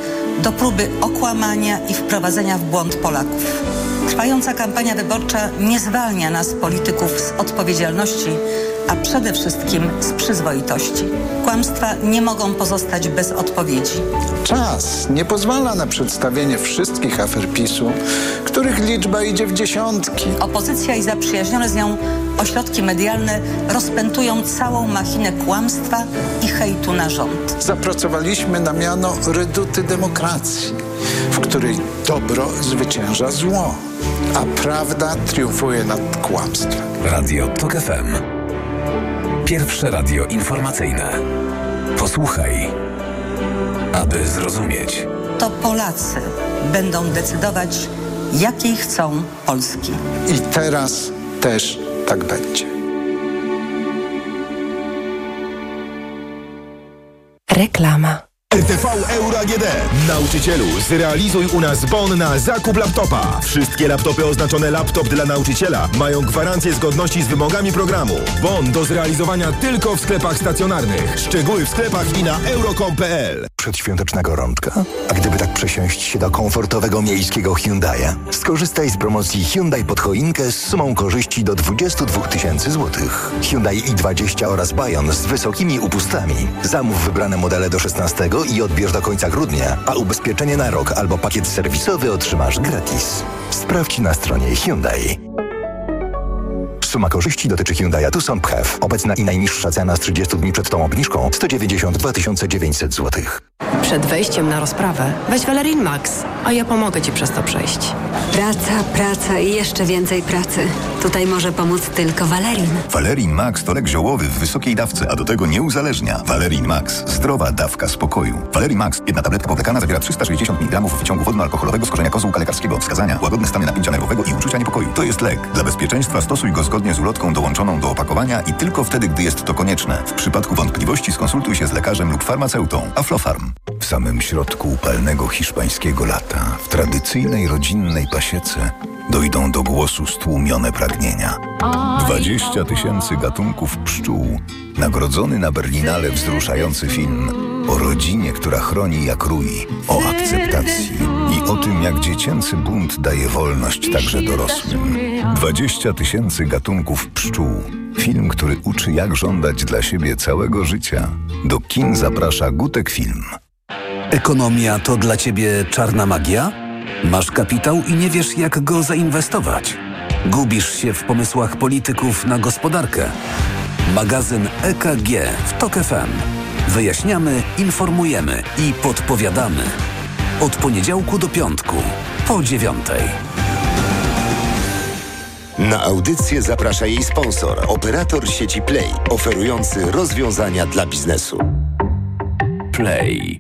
do próby okłamania i wprowadzenia w błąd Polaków. Trwająca kampania wyborcza nie zwalnia nas, polityków, z odpowiedzialności, a przede wszystkim z przyzwoitości. Kłamstwa nie mogą pozostać bez odpowiedzi. Czas nie pozwala na przedstawienie wszystkich afer PiSu, których liczba idzie w dziesiątki. Opozycja i zaprzyjaźnione z nią ośrodki medialne rozpętują całą machinę kłamstwa i hejtu na rząd. Zapracowaliśmy na miano reduty demokracji, w której dobro zwycięża zło, a prawda triumfuje nad kłamstwem. Radio TOK FM. Pierwsze radio informacyjne. Posłuchaj, aby zrozumieć. To Polacy będą decydować, jakiej chcą Polski. I teraz też tak będzie. Reklama. RTV Euro AGD. Nauczycielu, zrealizuj u nas bon na zakup laptopa. Wszystkie laptopy oznaczone laptop dla nauczyciela mają gwarancję zgodności z wymogami programu. Bon do zrealizowania tylko w sklepach stacjonarnych. Szczegóły w sklepach i na euro.com.pl. Przedświąteczna gorączka? A gdyby tak przesiąść się do komfortowego miejskiego Hyundai'a? Skorzystaj z promocji Hyundai pod choinkę z sumą korzyści do 22 tysięcy złotych. Hyundai i20 oraz Bayon z wysokimi upustami. Zamów wybrane modele do 16 i odbierz do końca grudnia, a ubezpieczenie na rok albo pakiet serwisowy otrzymasz gratis. Sprawdź na stronie Hyundai. Suma korzyści dotyczy Hyundai Tucson PHEV. Obecna i najniższa cena z 30 dni przed tą obniżką 192 900 zł. Przed wejściem na rozprawę weź Valerin Max, a ja pomogę Ci przez to przejść. Praca, praca i jeszcze więcej pracy. Tutaj może pomóc tylko Valerin. Valerin Max to lek ziołowy w wysokiej dawce, a do tego nie uzależnia. Valerin Max. Zdrowa dawka spokoju. Valerin Max. Jedna tabletka powlekana zawiera 360 mg wyciągu wodno-alkoholowego z korzenia kozłka lekarskiego. Wskazania. Łagodne stany napięcia nerwowego i uczucia niepokoju. To jest lek. Dla bezpieczeństwa stosuj go zgodnie z ulotką dołączoną do opakowania i tylko wtedy, gdy jest to konieczne. W przypadku wątpliwości skonsultuj się z lekarzem lub farmaceutą. Aflofarm. W samym środku upalnego hiszpańskiego lata, w tradycyjnej rodzinnej pasiece, dojdą do głosu stłumione pragnienia. 20 tysięcy gatunków pszczół, nagrodzony na Berlinale wzruszający film o rodzinie, która chroni jak rój, o akceptacji i o tym, jak dziecięcy bunt daje wolność także dorosłym. 20 tysięcy gatunków pszczół. Film, który uczy jak żądać dla siebie całego życia. Do kin zaprasza Gutek Film. Ekonomia to dla Ciebie czarna magia? Masz kapitał i nie wiesz, jak go zainwestować? Gubisz się w pomysłach polityków na gospodarkę? Magazyn EKG w TOK FM. Wyjaśniamy, informujemy i podpowiadamy. Od poniedziałku do piątku, po dziewiątej. Na audycję zaprasza jej sponsor, operator sieci Play, oferujący rozwiązania dla biznesu. Play.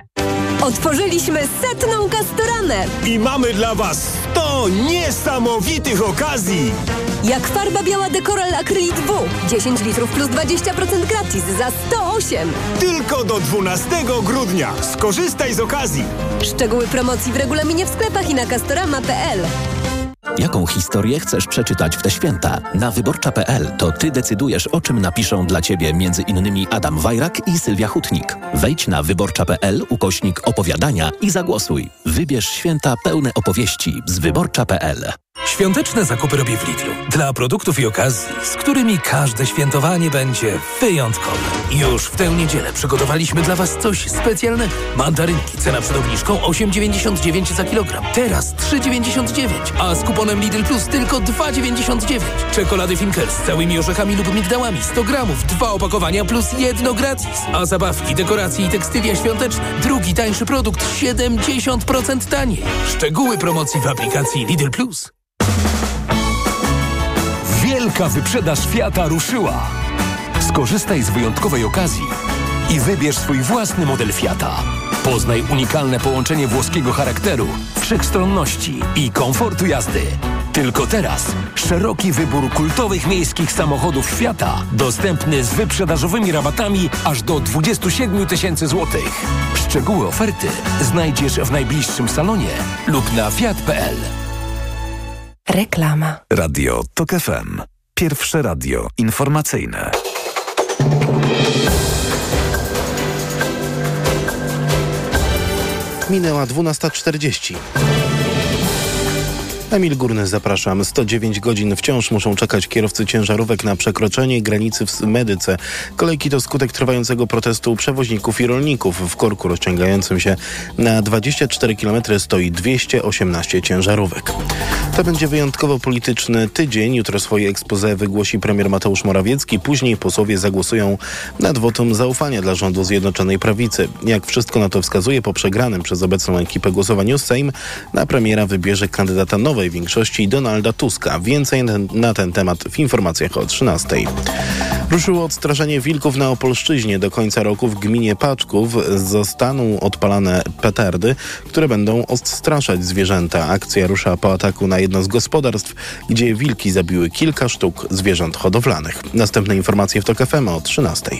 Otworzyliśmy setną Castoramę. I mamy dla Was 100 niesamowitych okazji. Jak farba biała Dekoral Acrylic W. 10 litrów plus 20% gratis za 108. Tylko do 12 grudnia. Skorzystaj z okazji. Szczegóły promocji w regulaminie w sklepach i na castorama.pl. Jaką historię chcesz przeczytać w te święta? Na wyborcza.pl to ty decydujesz, o czym napiszą dla ciebie między innymi Adam Wajrak i Sylwia Hutnik. Wejdź na wyborcza.pl ukośnik opowiadania i zagłosuj. Wybierz święta pełne opowieści z wyborcza.pl. Świąteczne zakupy robię w Lidlu. Dla produktów i okazji, z którymi każde świętowanie będzie wyjątkowe. Już w tę niedzielę przygotowaliśmy dla Was coś specjalnego. Mandarynki, cena przed obniżką 8,99 za kilogram. Teraz 3,99, a z kuponem Lidl Plus tylko 2,99. Czekolady Finker z całymi orzechami lub migdałami 100 gramów, dwa opakowania plus jedno gratis. A zabawki, dekoracje i tekstylia świąteczne. Drugi tańszy produkt 70% taniej. Szczegóły promocji w aplikacji Lidl Plus. Wielka wyprzedaż Fiata ruszyła. Skorzystaj z wyjątkowej okazji i wybierz swój własny model Fiata. Poznaj unikalne połączenie włoskiego charakteru, wszechstronności i komfortu jazdy. Tylko teraz szeroki wybór kultowych miejskich samochodów Fiata, dostępny z wyprzedażowymi rabatami aż do 27 tysięcy złotych. Szczegóły oferty znajdziesz w najbliższym salonie lub na fiat.pl. Reklama. Radio TOK FM. Pierwsze radio informacyjne. Minęła 12.40. Emil Górny, zapraszam. 109 godzin wciąż muszą czekać kierowcy ciężarówek na przekroczenie granicy w Medyce. Kolejki to skutek trwającego protestu przewoźników i rolników. W korku rozciągającym się na 24 km stoi 218 ciężarówek. To będzie wyjątkowo polityczny tydzień. Jutro swoje expose wygłosi premier Mateusz Morawiecki. Później posłowie zagłosują nad wotum zaufania dla rządu Zjednoczonej Prawicy. Jak wszystko na to wskazuje, po przegranym przez obecną ekipę głosowaniu Sejm na premiera wybierze kandydata nowej większości Donalda Tuska. Więcej na ten temat w informacjach o 13. Ruszyło odstraszenie wilków na Opolszczyźnie. Do końca roku w gminie Paczków zostaną odpalane petardy, które będą odstraszać zwierzęta. Akcja rusza po ataku na jedno z gospodarstw, gdzie wilki zabiły kilka sztuk zwierząt hodowlanych. Następne informacje w TOK FM o 13.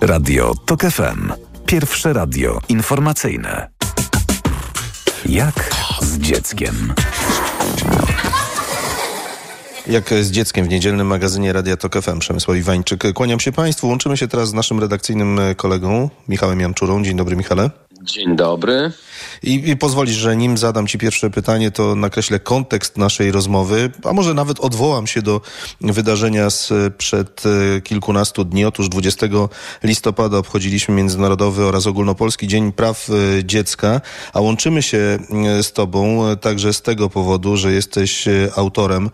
Radio TOK FM. Pierwsze radio informacyjne. Jak z dzieckiem? Jak z dzieckiem w niedzielnym magazynie Radia Tok FM. Przemysław Iwańczyk. Kłaniam się Państwu. Łączymy się teraz z naszym redakcyjnym kolegą Michałem Janczurą. Dzień dobry Michale. Dzień dobry. I, I pozwolisz, że nim zadam Ci pierwsze pytanie, to nakreślę kontekst naszej rozmowy, a może nawet odwołam się do wydarzenia sprzed e, kilkunastu dni. Otóż 20 listopada obchodziliśmy Międzynarodowy oraz Ogólnopolski Dzień Praw e, Dziecka, a łączymy się e, z Tobą także z tego powodu, że jesteś autorem,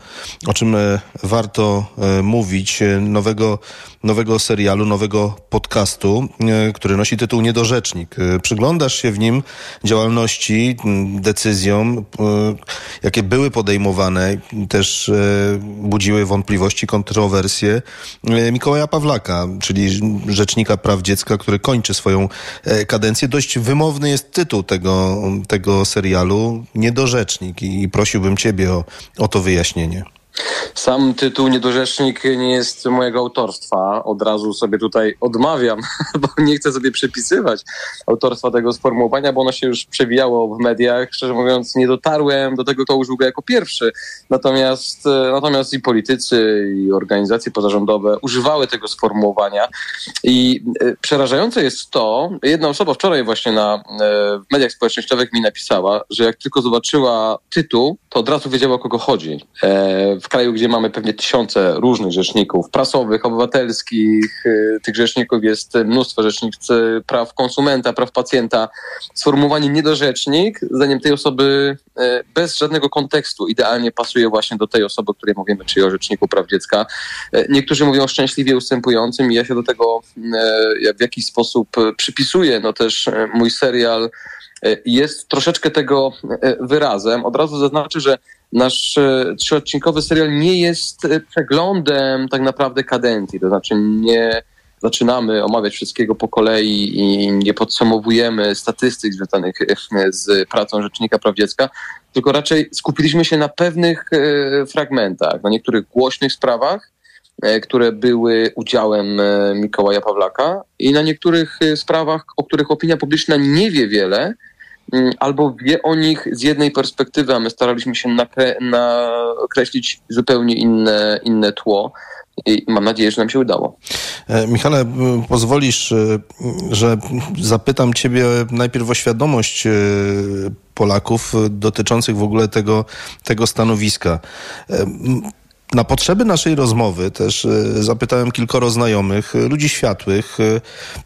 o czym warto mówić, nowego, nowego serialu, nowego podcastu, który nosi tytuł Niedorzecznik. Przyglądasz się w nim działalności, decyzjom, jakie były podejmowane, też budziły wątpliwości, kontrowersje Mikołaja Pawlaka, czyli Rzecznika Praw Dziecka, który kończy swoją kadencję. Dość wymowny jest tytuł tego, tego serialu, Niedorzecznik i prosiłbym Ciebie o, o to wyjaśnienie. Sam tytuł Niedorzecznik nie jest mojego autorstwa. Od razu sobie tutaj odmawiam, (laughs) bo nie chcę sobie przypisywać autorstwa tego sformułowania, bo ono się już przewijało w mediach. Szczerze mówiąc, nie dotarłem do tego, kto użył go jako pierwszy. Natomiast, natomiast i politycy, i organizacje pozarządowe używały tego sformułowania. I przerażające jest to, jedna osoba wczoraj właśnie na, w mediach społecznościowych mi napisała, że jak tylko zobaczyła tytuł, to od razu wiedziała, o kogo chodzi w kraju, gdzie mamy pewnie tysiące różnych rzeczników prasowych, obywatelskich, tych rzeczników jest mnóstwo rzecznicy praw konsumenta, praw pacjenta. Sformułowanie niedorzecznik, zdaniem tej osoby bez żadnego kontekstu idealnie pasuje właśnie do tej osoby, o której mówimy, czyli o rzeczniku praw dziecka. Niektórzy mówią szczęśliwie ustępującym i ja się do tego w jakiś sposób przypisuję. No też mój serial jest troszeczkę tego wyrazem. Od razu zaznaczę, że nasz trzyodcinkowy serial nie jest przeglądem tak naprawdę kadencji, to znaczy nie, zaczynamy omawiać wszystkiego po kolei i nie podsumowujemy statystyk związanych z pracą Rzecznika Praw Dziecka, tylko raczej skupiliśmy się na pewnych e, fragmentach, na niektórych głośnych sprawach, e, które były udziałem e, Mikołaja Pawlaka i na niektórych sprawach, o których opinia publiczna nie wie wiele, albo wie o nich z jednej perspektywy, a my staraliśmy się nakre- nakreślić zupełnie inne, inne tło i mam nadzieję, że nam się udało. E, Michale, pozwolisz, e, że zapytam Ciebie najpierw o świadomość e, Polaków dotyczących w ogóle tego, tego stanowiska. Na potrzeby naszej rozmowy też e, zapytałem kilkoro znajomych, e, ludzi światłych,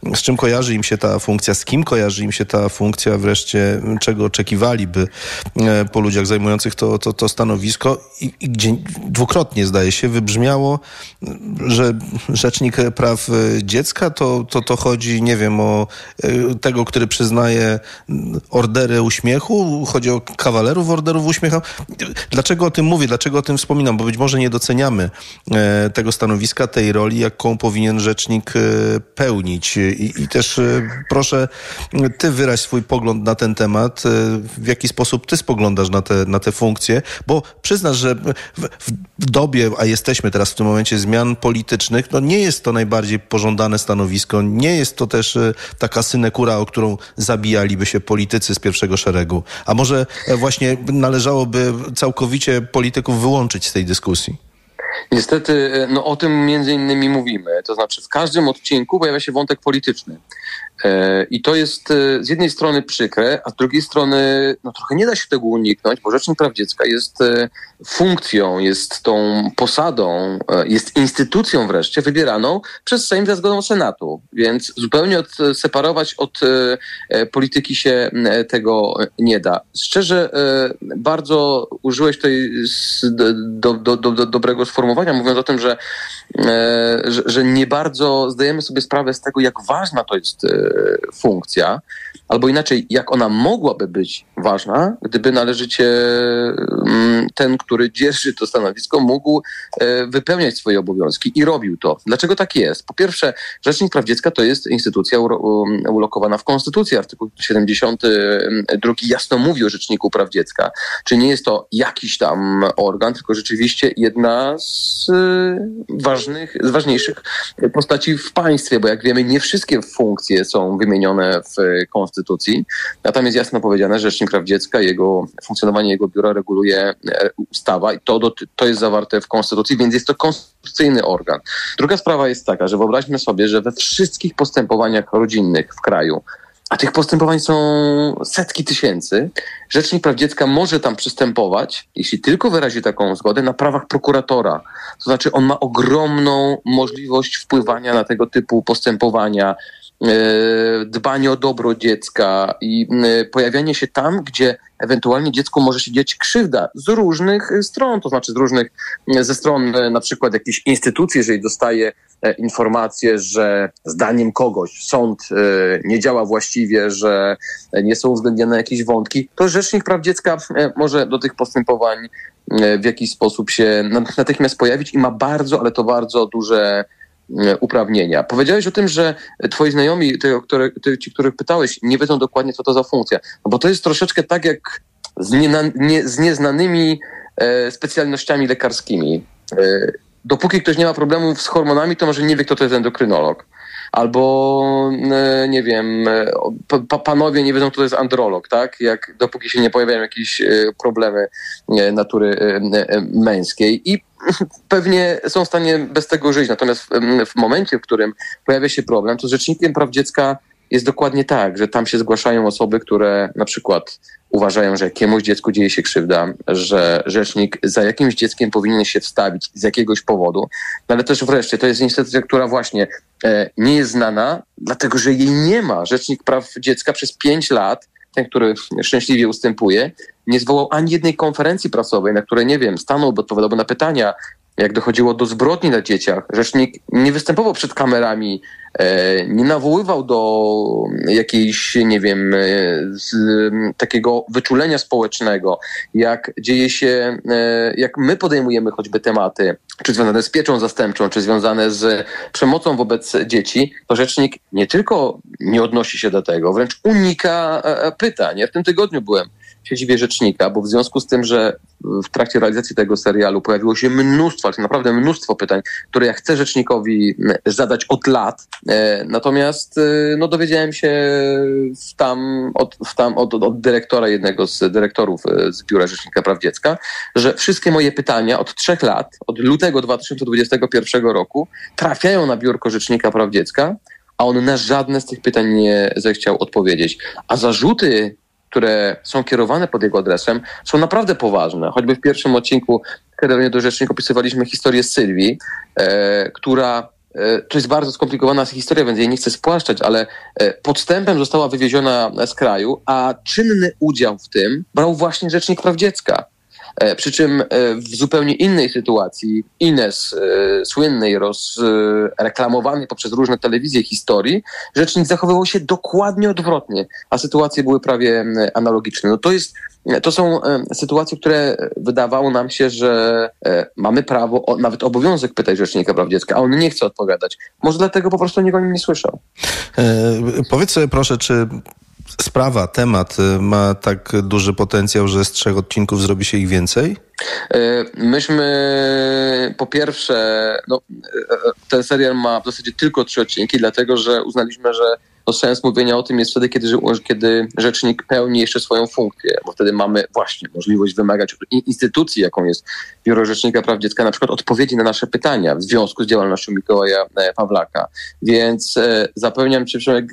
e, z czym kojarzy im się ta funkcja, z kim kojarzy im się ta funkcja, wreszcie czego oczekiwaliby po ludziach zajmujących to, to, to stanowisko i, i gdzie dwukrotnie zdaje się wybrzmiało, że Rzecznik Praw Dziecka to, to, to chodzi, nie wiem, o tego, który przyznaje ordery uśmiechu, chodzi o kawalerów orderów uśmiechu. Dlaczego o tym mówię, dlaczego o tym wspominam? Bo być może nie doceniamy e, tego stanowiska, tej roli, jaką powinien rzecznik e, pełnić. I, i też e, proszę, ty wyraź swój pogląd na ten temat, w jaki sposób ty spoglądasz na te, na te funkcje, bo przyznasz, że w, w dobie, a jesteśmy teraz w tym momencie zmian politycznych, no nie jest to najbardziej pożądane stanowisko, nie jest to też taka synekura, o którą zabijaliby się politycy z pierwszego szeregu. A może właśnie należałoby całkowicie polityków wyłączyć z tej dyskusji? Niestety, e, no o tym między innymi mówimy. To znaczy, w każdym odcinku pojawia się wątek polityczny. E, I to jest e, z jednej strony przykre, a z drugiej strony no, trochę nie da się tego uniknąć, bo Rzecznik Praw Dziecka jest e, funkcją, jest tą posadą, jest instytucją wreszcie wybieraną przez Sejm za zgodą Senatu. Więc zupełnie odseparować od polityki się tego nie da. Szczerze, bardzo użyłeś tutaj do, do, do, do dobrego sformułowania, mówiąc o tym, że, że, że nie bardzo zdajemy sobie sprawę z tego, jak ważna to jest funkcja, albo inaczej, jak ona mogłaby być ważna, gdyby należycie mm, ten, który dzierży to stanowisko, mógł e, wypełniać swoje obowiązki i robił to. Dlaczego tak jest? Po pierwsze, Rzecznik Praw Dziecka to jest instytucja um, ulokowana w Konstytucji. Artykuł 72 jasno mówi o Rzeczniku Praw Dziecka. Czy nie jest to jakiś tam organ, tylko rzeczywiście jedna z e, ważnych, z ważniejszych postaci w państwie, bo jak wiemy, nie wszystkie funkcje są wymienione w Konstytucji. A tam jest jasno powiedziane, że Rzecznik Praw Dziecka, jego funkcjonowanie jego biura reguluje e, ustawa i to, to jest zawarte w Konstytucji, więc jest to konstytucyjny organ. Druga sprawa jest taka, że wyobraźmy sobie, że we wszystkich postępowaniach rodzinnych w kraju a tych postępowań są setki tysięcy. Rzecznik Praw Dziecka może tam przystępować, jeśli tylko wyrazi taką zgodę, na prawach prokuratora. To znaczy, on ma ogromną możliwość wpływania na tego typu postępowania, dbanie o dobro dziecka i e, pojawianie się tam, gdzie ewentualnie dziecku może się dziać krzywda z różnych e, stron, to znaczy z różnych, e, ze stron e, na przykład jakiejś instytucji, jeżeli dostaje e, informację, że zdaniem kogoś sąd e, nie działa właściwie, że e, nie są uwzględnione jakieś wątki, to Rzecznik Praw Dziecka e, może do tych postępowań e, w jakiś sposób się na- natychmiast pojawić i ma bardzo, ale to bardzo duże e, uprawnienia. Powiedziałeś o tym, że twoi znajomi, ci, których pytałeś, nie wiedzą dokładnie, co to za funkcja. No bo to jest troszeczkę tak jak z, nie, z nieznanymi e, specjalnościami lekarskimi. E, dopóki ktoś nie ma problemów z hormonami, to może nie wie, kto to jest endokrynolog. Albo, e, nie wiem, e, pa- pa- panowie nie wiedzą, kto to jest androlog, tak? Jak, dopóki się nie pojawiają jakieś e, problemy natury męskiej. I (laughs) pewnie są w stanie bez tego żyć. Natomiast w, w momencie, w którym pojawia się problem, to z Rzecznikiem Praw Dziecka jest dokładnie tak, że tam się zgłaszają osoby, które na przykład uważają, że jakiemuś dziecku dzieje się krzywda, że rzecznik za jakimś dzieckiem powinien się wstawić z jakiegoś powodu, no ale też wreszcie to jest instytucja, która właśnie nie jest znana, dlatego że jej nie ma. Rzecznik Praw Dziecka przez pięć lat, ten, który szczęśliwie ustępuje, nie zwołał ani jednej konferencji prasowej, na której, nie wiem, stanąłby, odpowiadałby na pytania, jak dochodziło do zbrodni na dzieciach. Rzecznik nie występował przed kamerami e, nie nawoływał do jakiejś, nie wiem, e, z, takiego wyczulenia społecznego, jak dzieje się, e, jak my podejmujemy choćby tematy, czy związane z pieczą zastępczą, czy związane z przemocą wobec dzieci, to rzecznik nie tylko nie odnosi się do tego, wręcz unika pytań. Ja w tym tygodniu byłem siedzibie rzecznika, bo w związku z tym, że w trakcie realizacji tego serialu pojawiło się mnóstwo, ale naprawdę mnóstwo pytań, które ja chcę rzecznikowi zadać od lat. E, natomiast e, no, dowiedziałem się w tam, od, w tam od, od dyrektora, jednego z dyrektorów e, z Biura Rzecznika Praw Dziecka, że wszystkie moje pytania od trzech lat, od lutego 2021 roku, trafiają na biurko Rzecznika Praw Dziecka, a on na żadne z tych pytań nie zechciał odpowiedzieć. A zarzuty które są kierowane pod jego adresem, są naprawdę poważne. Choćby w pierwszym odcinku Kierowanie do Rzecznika opisywaliśmy historię Sylwii, e, która e, to jest bardzo skomplikowana historia, więc jej nie chcę spłaszczać, ale e, podstępem została wywieziona z kraju, a czynny udział w tym brał właśnie Rzecznik Praw Dziecka. E, przy czym e, w zupełnie innej sytuacji Ines, e, słynnej, reklamowanej poprzez różne telewizje historii, rzecznik zachowywał się dokładnie odwrotnie, a sytuacje były prawie analogiczne. No to jest to są sytuacje, które wydawało nam się, że mamy prawo, nawet obowiązek pytać Rzecznika Praw Dziecka, a on nie chce odpowiadać. Może dlatego po prostu nikt o nim nie słyszał. E, powiedz sobie proszę, czy sprawa, temat y, ma tak duży potencjał, że z trzech odcinków zrobi się ich więcej? E, myśmy po pierwsze, no, e, ten serial ma w zasadzie tylko trzy odcinki, dlatego że uznaliśmy, że no sens mówienia o tym jest wtedy, kiedy, kiedy rzecznik pełni jeszcze swoją funkcję, bo wtedy mamy właśnie możliwość wymagać od instytucji, jaką jest Biuro Rzecznika Praw Dziecka, na przykład odpowiedzi na nasze pytania w związku z działalnością Mikołaja e, Pawlaka. Więc e, zapewniam Cię, że e,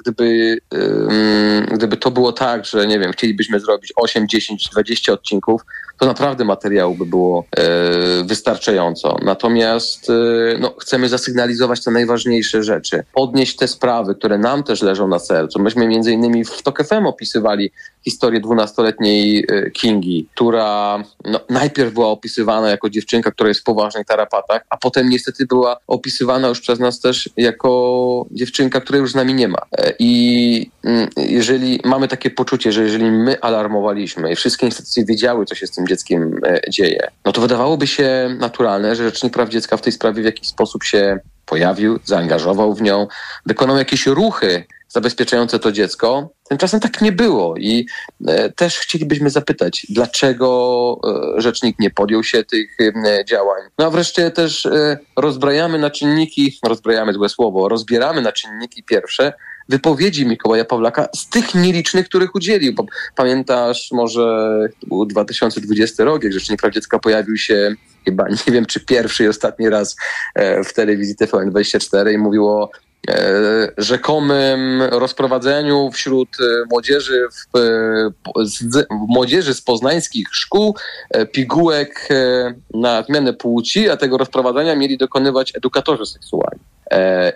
gdyby, e, gdyby to było tak, że nie wiem, chcielibyśmy zrobić 8, 10, 20 odcinków, to naprawdę materiału by było e, wystarczająco. Natomiast e, no, chcemy zasygnalizować te najważniejsze rzeczy, podnieść te sprawy, które nam też leżą na sercu. Myśmy między innymi w TOK FM opisywali historię dwunastoletniej e, Kingi, która no, najpierw była opisywana jako dziewczynka, która jest w poważnych tarapatach, a potem niestety była opisywana już przez nas też jako dziewczynka, której już z nami nie ma. E, I mm, jeżeli mamy takie poczucie, że jeżeli my alarmowaliśmy i wszystkie instytucje wiedziały, co się z tym dzieckiem e, dzieje, no to wydawałoby się naturalne, że Rzecznik Praw Dziecka w tej sprawie w jakiś sposób się pojawił, zaangażował w nią, wykonał jakieś ruchy zabezpieczające to dziecko. Tymczasem tak nie było i e, też chcielibyśmy zapytać, dlaczego e, rzecznik nie podjął się tych e, działań. No a wreszcie też rozbrajamy na czynniki, rozbrajamy złe słowo, rozbieramy na czynniki pierwsze wypowiedzi Mikołaja Pawlaka z tych nielicznych, których udzielił. Pamiętasz może był 2020 rok, jak Rzecznik Praw Dziecka pojawił się chyba, nie wiem czy pierwszy i ostatni raz e, w telewizji TVN24 i mówił o e, rzekomym rozprowadzeniu wśród e, młodzieży w, z, młodzieży z poznańskich szkół pigułek na zmianę płci, a tego rozprowadzania mieli dokonywać edukatorzy seksualni.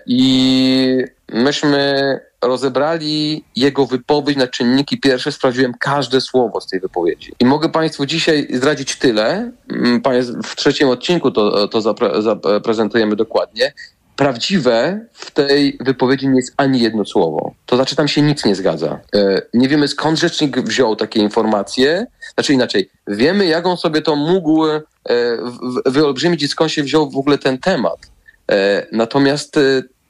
I myśmy rozebrali jego wypowiedź na czynniki pierwsze, sprawdziłem każde słowo z tej wypowiedzi. I mogę Państwu dzisiaj zdradzić tyle, mm, w trzecim odcinku to, to zaprezentujemy dokładnie, prawdziwe w tej wypowiedzi nie jest ani jedno słowo. To znaczy tam się nic nie zgadza. E, nie wiemy skąd rzecznik wziął takie informacje, znaczy inaczej, wiemy jak on sobie to mógł e, wyolbrzymić i skąd się wziął w ogóle ten temat. E, natomiast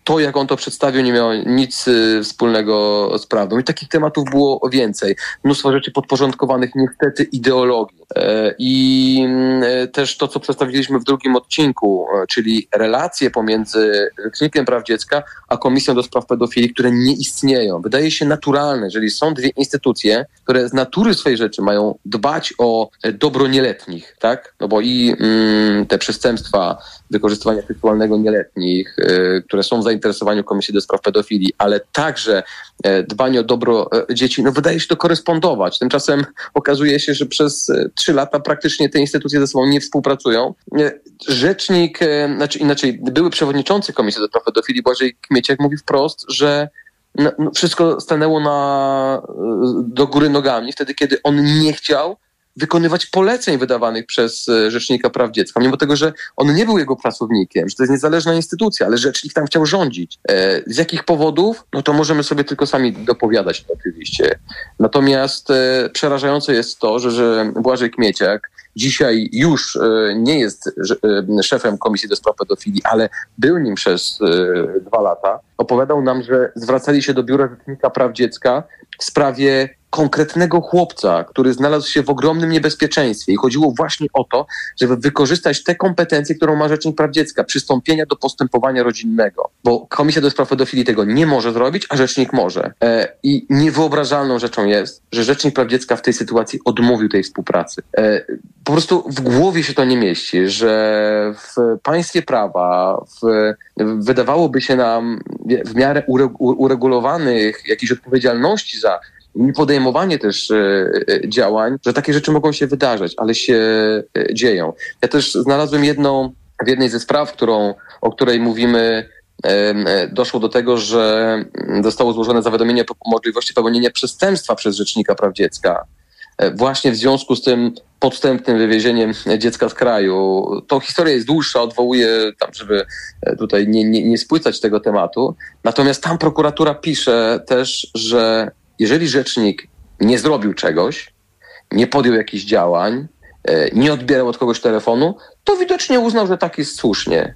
to, jak on to przedstawił, nie miało nic y, wspólnego z prawdą. I takich tematów było więcej. Mnóstwo rzeczy podporządkowanych niestety ideologii. E, I mm, e, też to, co przedstawiliśmy w drugim odcinku, e, czyli relacje pomiędzy Rzecznikiem Praw Dziecka a Komisją do Spraw Pedofilii, które nie istnieją. Wydaje się naturalne, jeżeli są dwie instytucje, które z natury swojej rzeczy mają dbać o dobro nieletnich, tak? No bo i mm, te przestępstwa wykorzystywania seksualnego nieletnich, y, które są w zainteresowaniu Komisji do Spraw Pedofilii, ale także e, dbanie o dobro e, dzieci, no wydaje się to korespondować. Tymczasem okazuje się, że przez e, trzy lata praktycznie te instytucje ze sobą nie współpracują. Rzecznik, znaczy inaczej, były przewodniczący Komisji do Spraw Pedofilii Błażej Kmieciak mówi wprost, że no, no wszystko stanęło na, do góry nogami wtedy, kiedy on nie chciał wykonywać poleceń wydawanych przez e, Rzecznika Praw Dziecka, mimo tego, że on nie był jego pracownikiem, że to jest niezależna instytucja, ale Rzecznik tam chciał rządzić. E, z jakich powodów? No to możemy sobie tylko sami dopowiadać oczywiście. Natomiast e, przerażające jest to, że, że Błażej Kmieciak dzisiaj już nie jest szefem Komisji do Spraw Pedofilii, ale był nim przez dwa lata, opowiadał nam, że zwracali się do Biura Rzecznika Praw Dziecka w sprawie konkretnego chłopca, który znalazł się w ogromnym niebezpieczeństwie i chodziło właśnie o to, żeby wykorzystać te kompetencje, którą ma Rzecznik Praw Dziecka, przystąpienia do postępowania rodzinnego, bo Komisja do Spraw Pedofilii tego nie może zrobić, a Rzecznik może. E, I niewyobrażalną rzeczą jest, że Rzecznik Praw Dziecka w tej sytuacji odmówił tej współpracy. E, po prostu w głowie się to nie mieści, że w państwie prawa, w, wydawałoby się nam w miarę uregulowanych jakiejś odpowiedzialności za niepodejmowanie też e, e, działań, że takie rzeczy mogą się wydarzać, ale się e, dzieją. Ja też znalazłem jedną, w jednej ze spraw, którą, o której mówimy, doszło do tego, że zostało złożone zawiadomienie o możliwości popełnienia przestępstwa przez Rzecznika Praw Dziecka. Właśnie w związku z tym podstępnym wywiezieniem dziecka z kraju. To historia jest dłuższa, odwołuję tam, żeby tutaj nie, nie, nie spłycać tego tematu. Natomiast tam prokuratura pisze też, że jeżeli rzecznik nie zrobił czegoś, nie podjął jakichś działań, e, nie odbierał od kogoś telefonu, to widocznie uznał, że tak jest słusznie.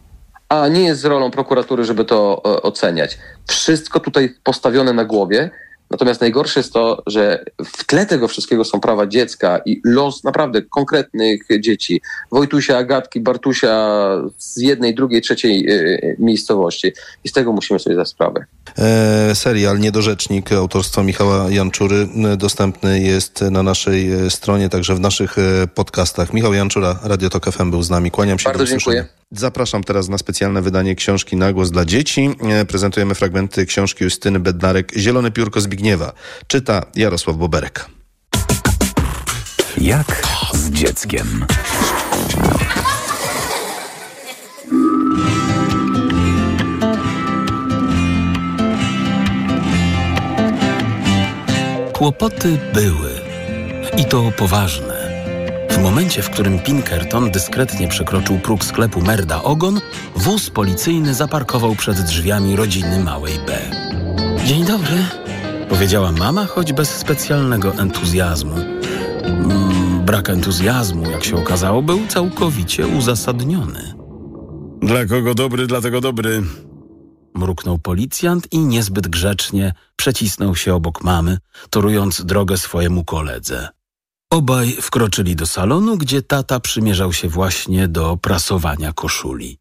A nie jest rolą prokuratury, żeby to e, oceniać. Wszystko tutaj postawione na głowie, Natomiast najgorsze jest to, że w tle tego wszystkiego są prawa dziecka i los naprawdę konkretnych dzieci. Wojtusia, Agatki, Bartusia z jednej, drugiej, trzeciej y, miejscowości. I z tego musimy sobie zdać sprawę. E, serial Niedorzecznik autorstwa Michała Janczury dostępny jest na naszej e, stronie, także w naszych e, podcastach. Michał Janczura, Radio Tok FM był z nami. Kłaniam się. Bardzo dziękuję. Zapraszam teraz na specjalne wydanie książki Na głos dla dzieci. Prezentujemy fragmenty książki Justyny Bednarek Zielone piórko Zbigniewa. Czyta Jarosław Boberek. Jak z dzieckiem. Kłopoty były. I to poważne. W momencie, w którym Pinkerton dyskretnie przekroczył próg sklepu Merda Ogon, wóz policyjny zaparkował przed drzwiami rodziny małej B. Dzień dobry, powiedziała mama, choć bez specjalnego entuzjazmu. Mm, brak entuzjazmu, jak się okazało, był całkowicie uzasadniony. Dla kogo dobry, dlatego dobry. Mruknął policjant i niezbyt grzecznie przecisnął się obok mamy, torując drogę swojemu koledze. Obaj wkroczyli do salonu, gdzie tata przymierzał się właśnie do prasowania koszuli.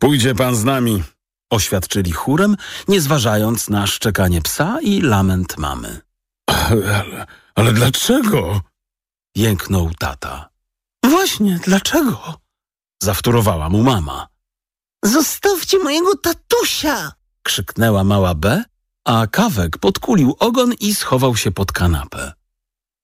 Pójdzie pan z nami, oświadczyli chórem, nie zważając na szczekanie psa i lament mamy. Ale, ale dlaczego? Jęknął tata. Właśnie, dlaczego? Zawtórowała mu mama. Zostawcie mojego tatusia! krzyknęła mała B, a kawek podkulił ogon i schował się pod kanapę.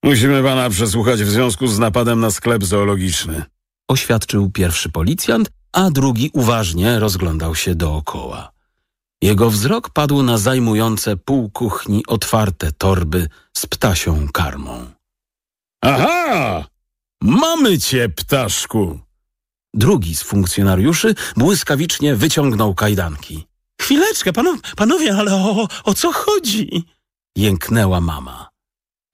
Musimy pana przesłuchać w związku z napadem na sklep zoologiczny. Oświadczył pierwszy policjant, a drugi uważnie rozglądał się dookoła. Jego wzrok padł na zajmujące pół kuchni otwarte torby z ptasią karmą. Aha! Mamy cię, ptaszku! Drugi z funkcjonariuszy błyskawicznie wyciągnął kajdanki. Chwileczkę, panowie, panowie ale o, o co chodzi? Jęknęła mama.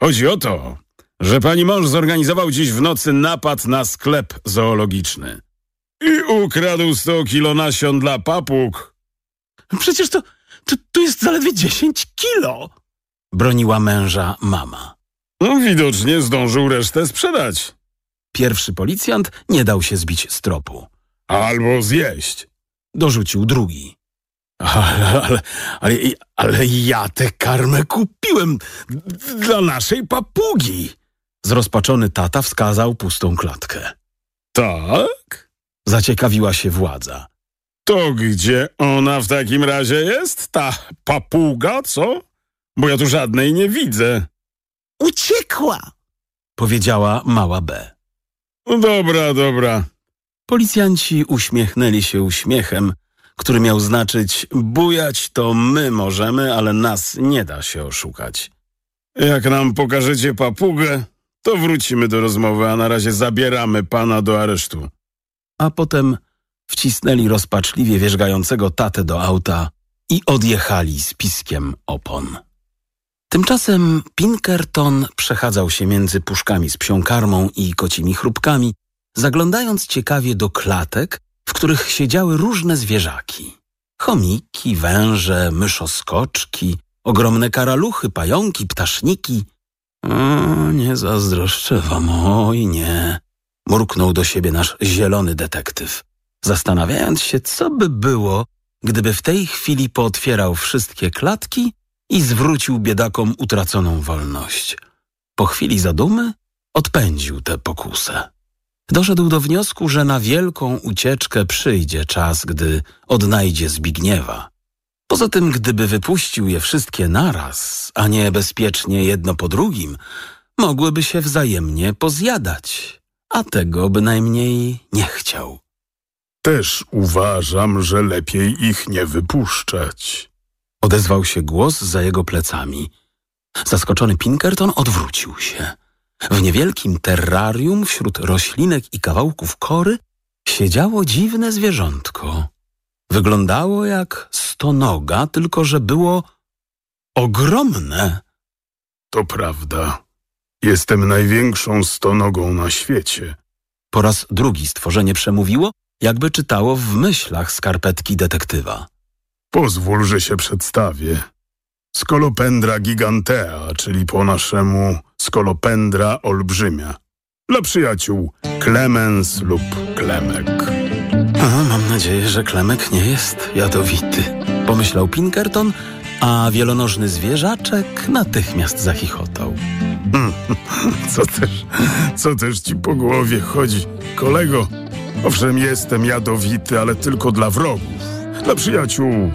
Chodzi o to, że pani mąż zorganizował dziś w nocy napad na sklep zoologiczny. I ukradł 100 kilo nasion dla papug. Przecież to, to, to jest zaledwie 10 kilo. Broniła męża mama. No, widocznie zdążył resztę sprzedać. Pierwszy policjant nie dał się zbić z tropu. Albo zjeść. Dorzucił drugi. Ale, ale, ale, ale ja tę karmę kupiłem dla naszej papugi. Zrozpaczony tata wskazał pustą klatkę. Tak? Zaciekawiła się władza. To gdzie ona w takim razie jest? Ta papuga, co? Bo ja tu żadnej nie widzę. Uciekła! Powiedziała mała B. Dobra, dobra. Policjanci uśmiechnęli się uśmiechem, który miał znaczyć bujać to my możemy, ale nas nie da się oszukać. Jak nam pokażecie papugę, to wrócimy do rozmowy, a na razie zabieramy pana do aresztu. A potem wcisnęli rozpaczliwie wierzgającego tatę do auta i odjechali z piskiem opon. Tymczasem Pinkerton przechadzał się między puszkami z psią karmą i kocimi chrupkami, zaglądając ciekawie do klatek, w których siedziały różne zwierzaki. Chomiki, węże, myszoskoczki, ogromne karaluchy, pająki, ptaszniki. O, nie zazdroszczę wam, oj nie, mruknął do siebie nasz zielony detektyw, zastanawiając się, co by było, gdyby w tej chwili pootwierał wszystkie klatki i zwrócił biedakom utraconą wolność. Po chwili zadumy odpędził tę pokusę. Doszedł do wniosku, że na wielką ucieczkę przyjdzie czas, gdy odnajdzie Zbigniewa. Poza tym, gdyby wypuścił je wszystkie naraz, a nie bezpiecznie jedno po drugim, mogłyby się wzajemnie pozjadać, a tego bynajmniej nie chciał. Też uważam, że lepiej ich nie wypuszczać. Odezwał się głos za jego plecami. Zaskoczony Pinkerton odwrócił się. W niewielkim terrarium wśród roślinek i kawałków kory siedziało dziwne zwierzątko. Wyglądało jak stonoga, tylko że było ogromne. To prawda. Jestem największą stonogą na świecie. Po raz drugi stworzenie przemówiło, jakby czytało w myślach skarpetki detektywa. Pozwól, że się przedstawię. Skolopendra gigantea, czyli po naszemu skolopendra olbrzymia. Dla przyjaciół Klemens lub Klemek. A, mam nadzieję, że Klemek nie jest jadowity, pomyślał Pinkerton, a wielonożny zwierzaczek natychmiast zachichotał. (laughs) Co też, co też ci po głowie chodzi, kolego? Owszem, jestem jadowity, ale tylko dla wrogów. Dla przyjaciół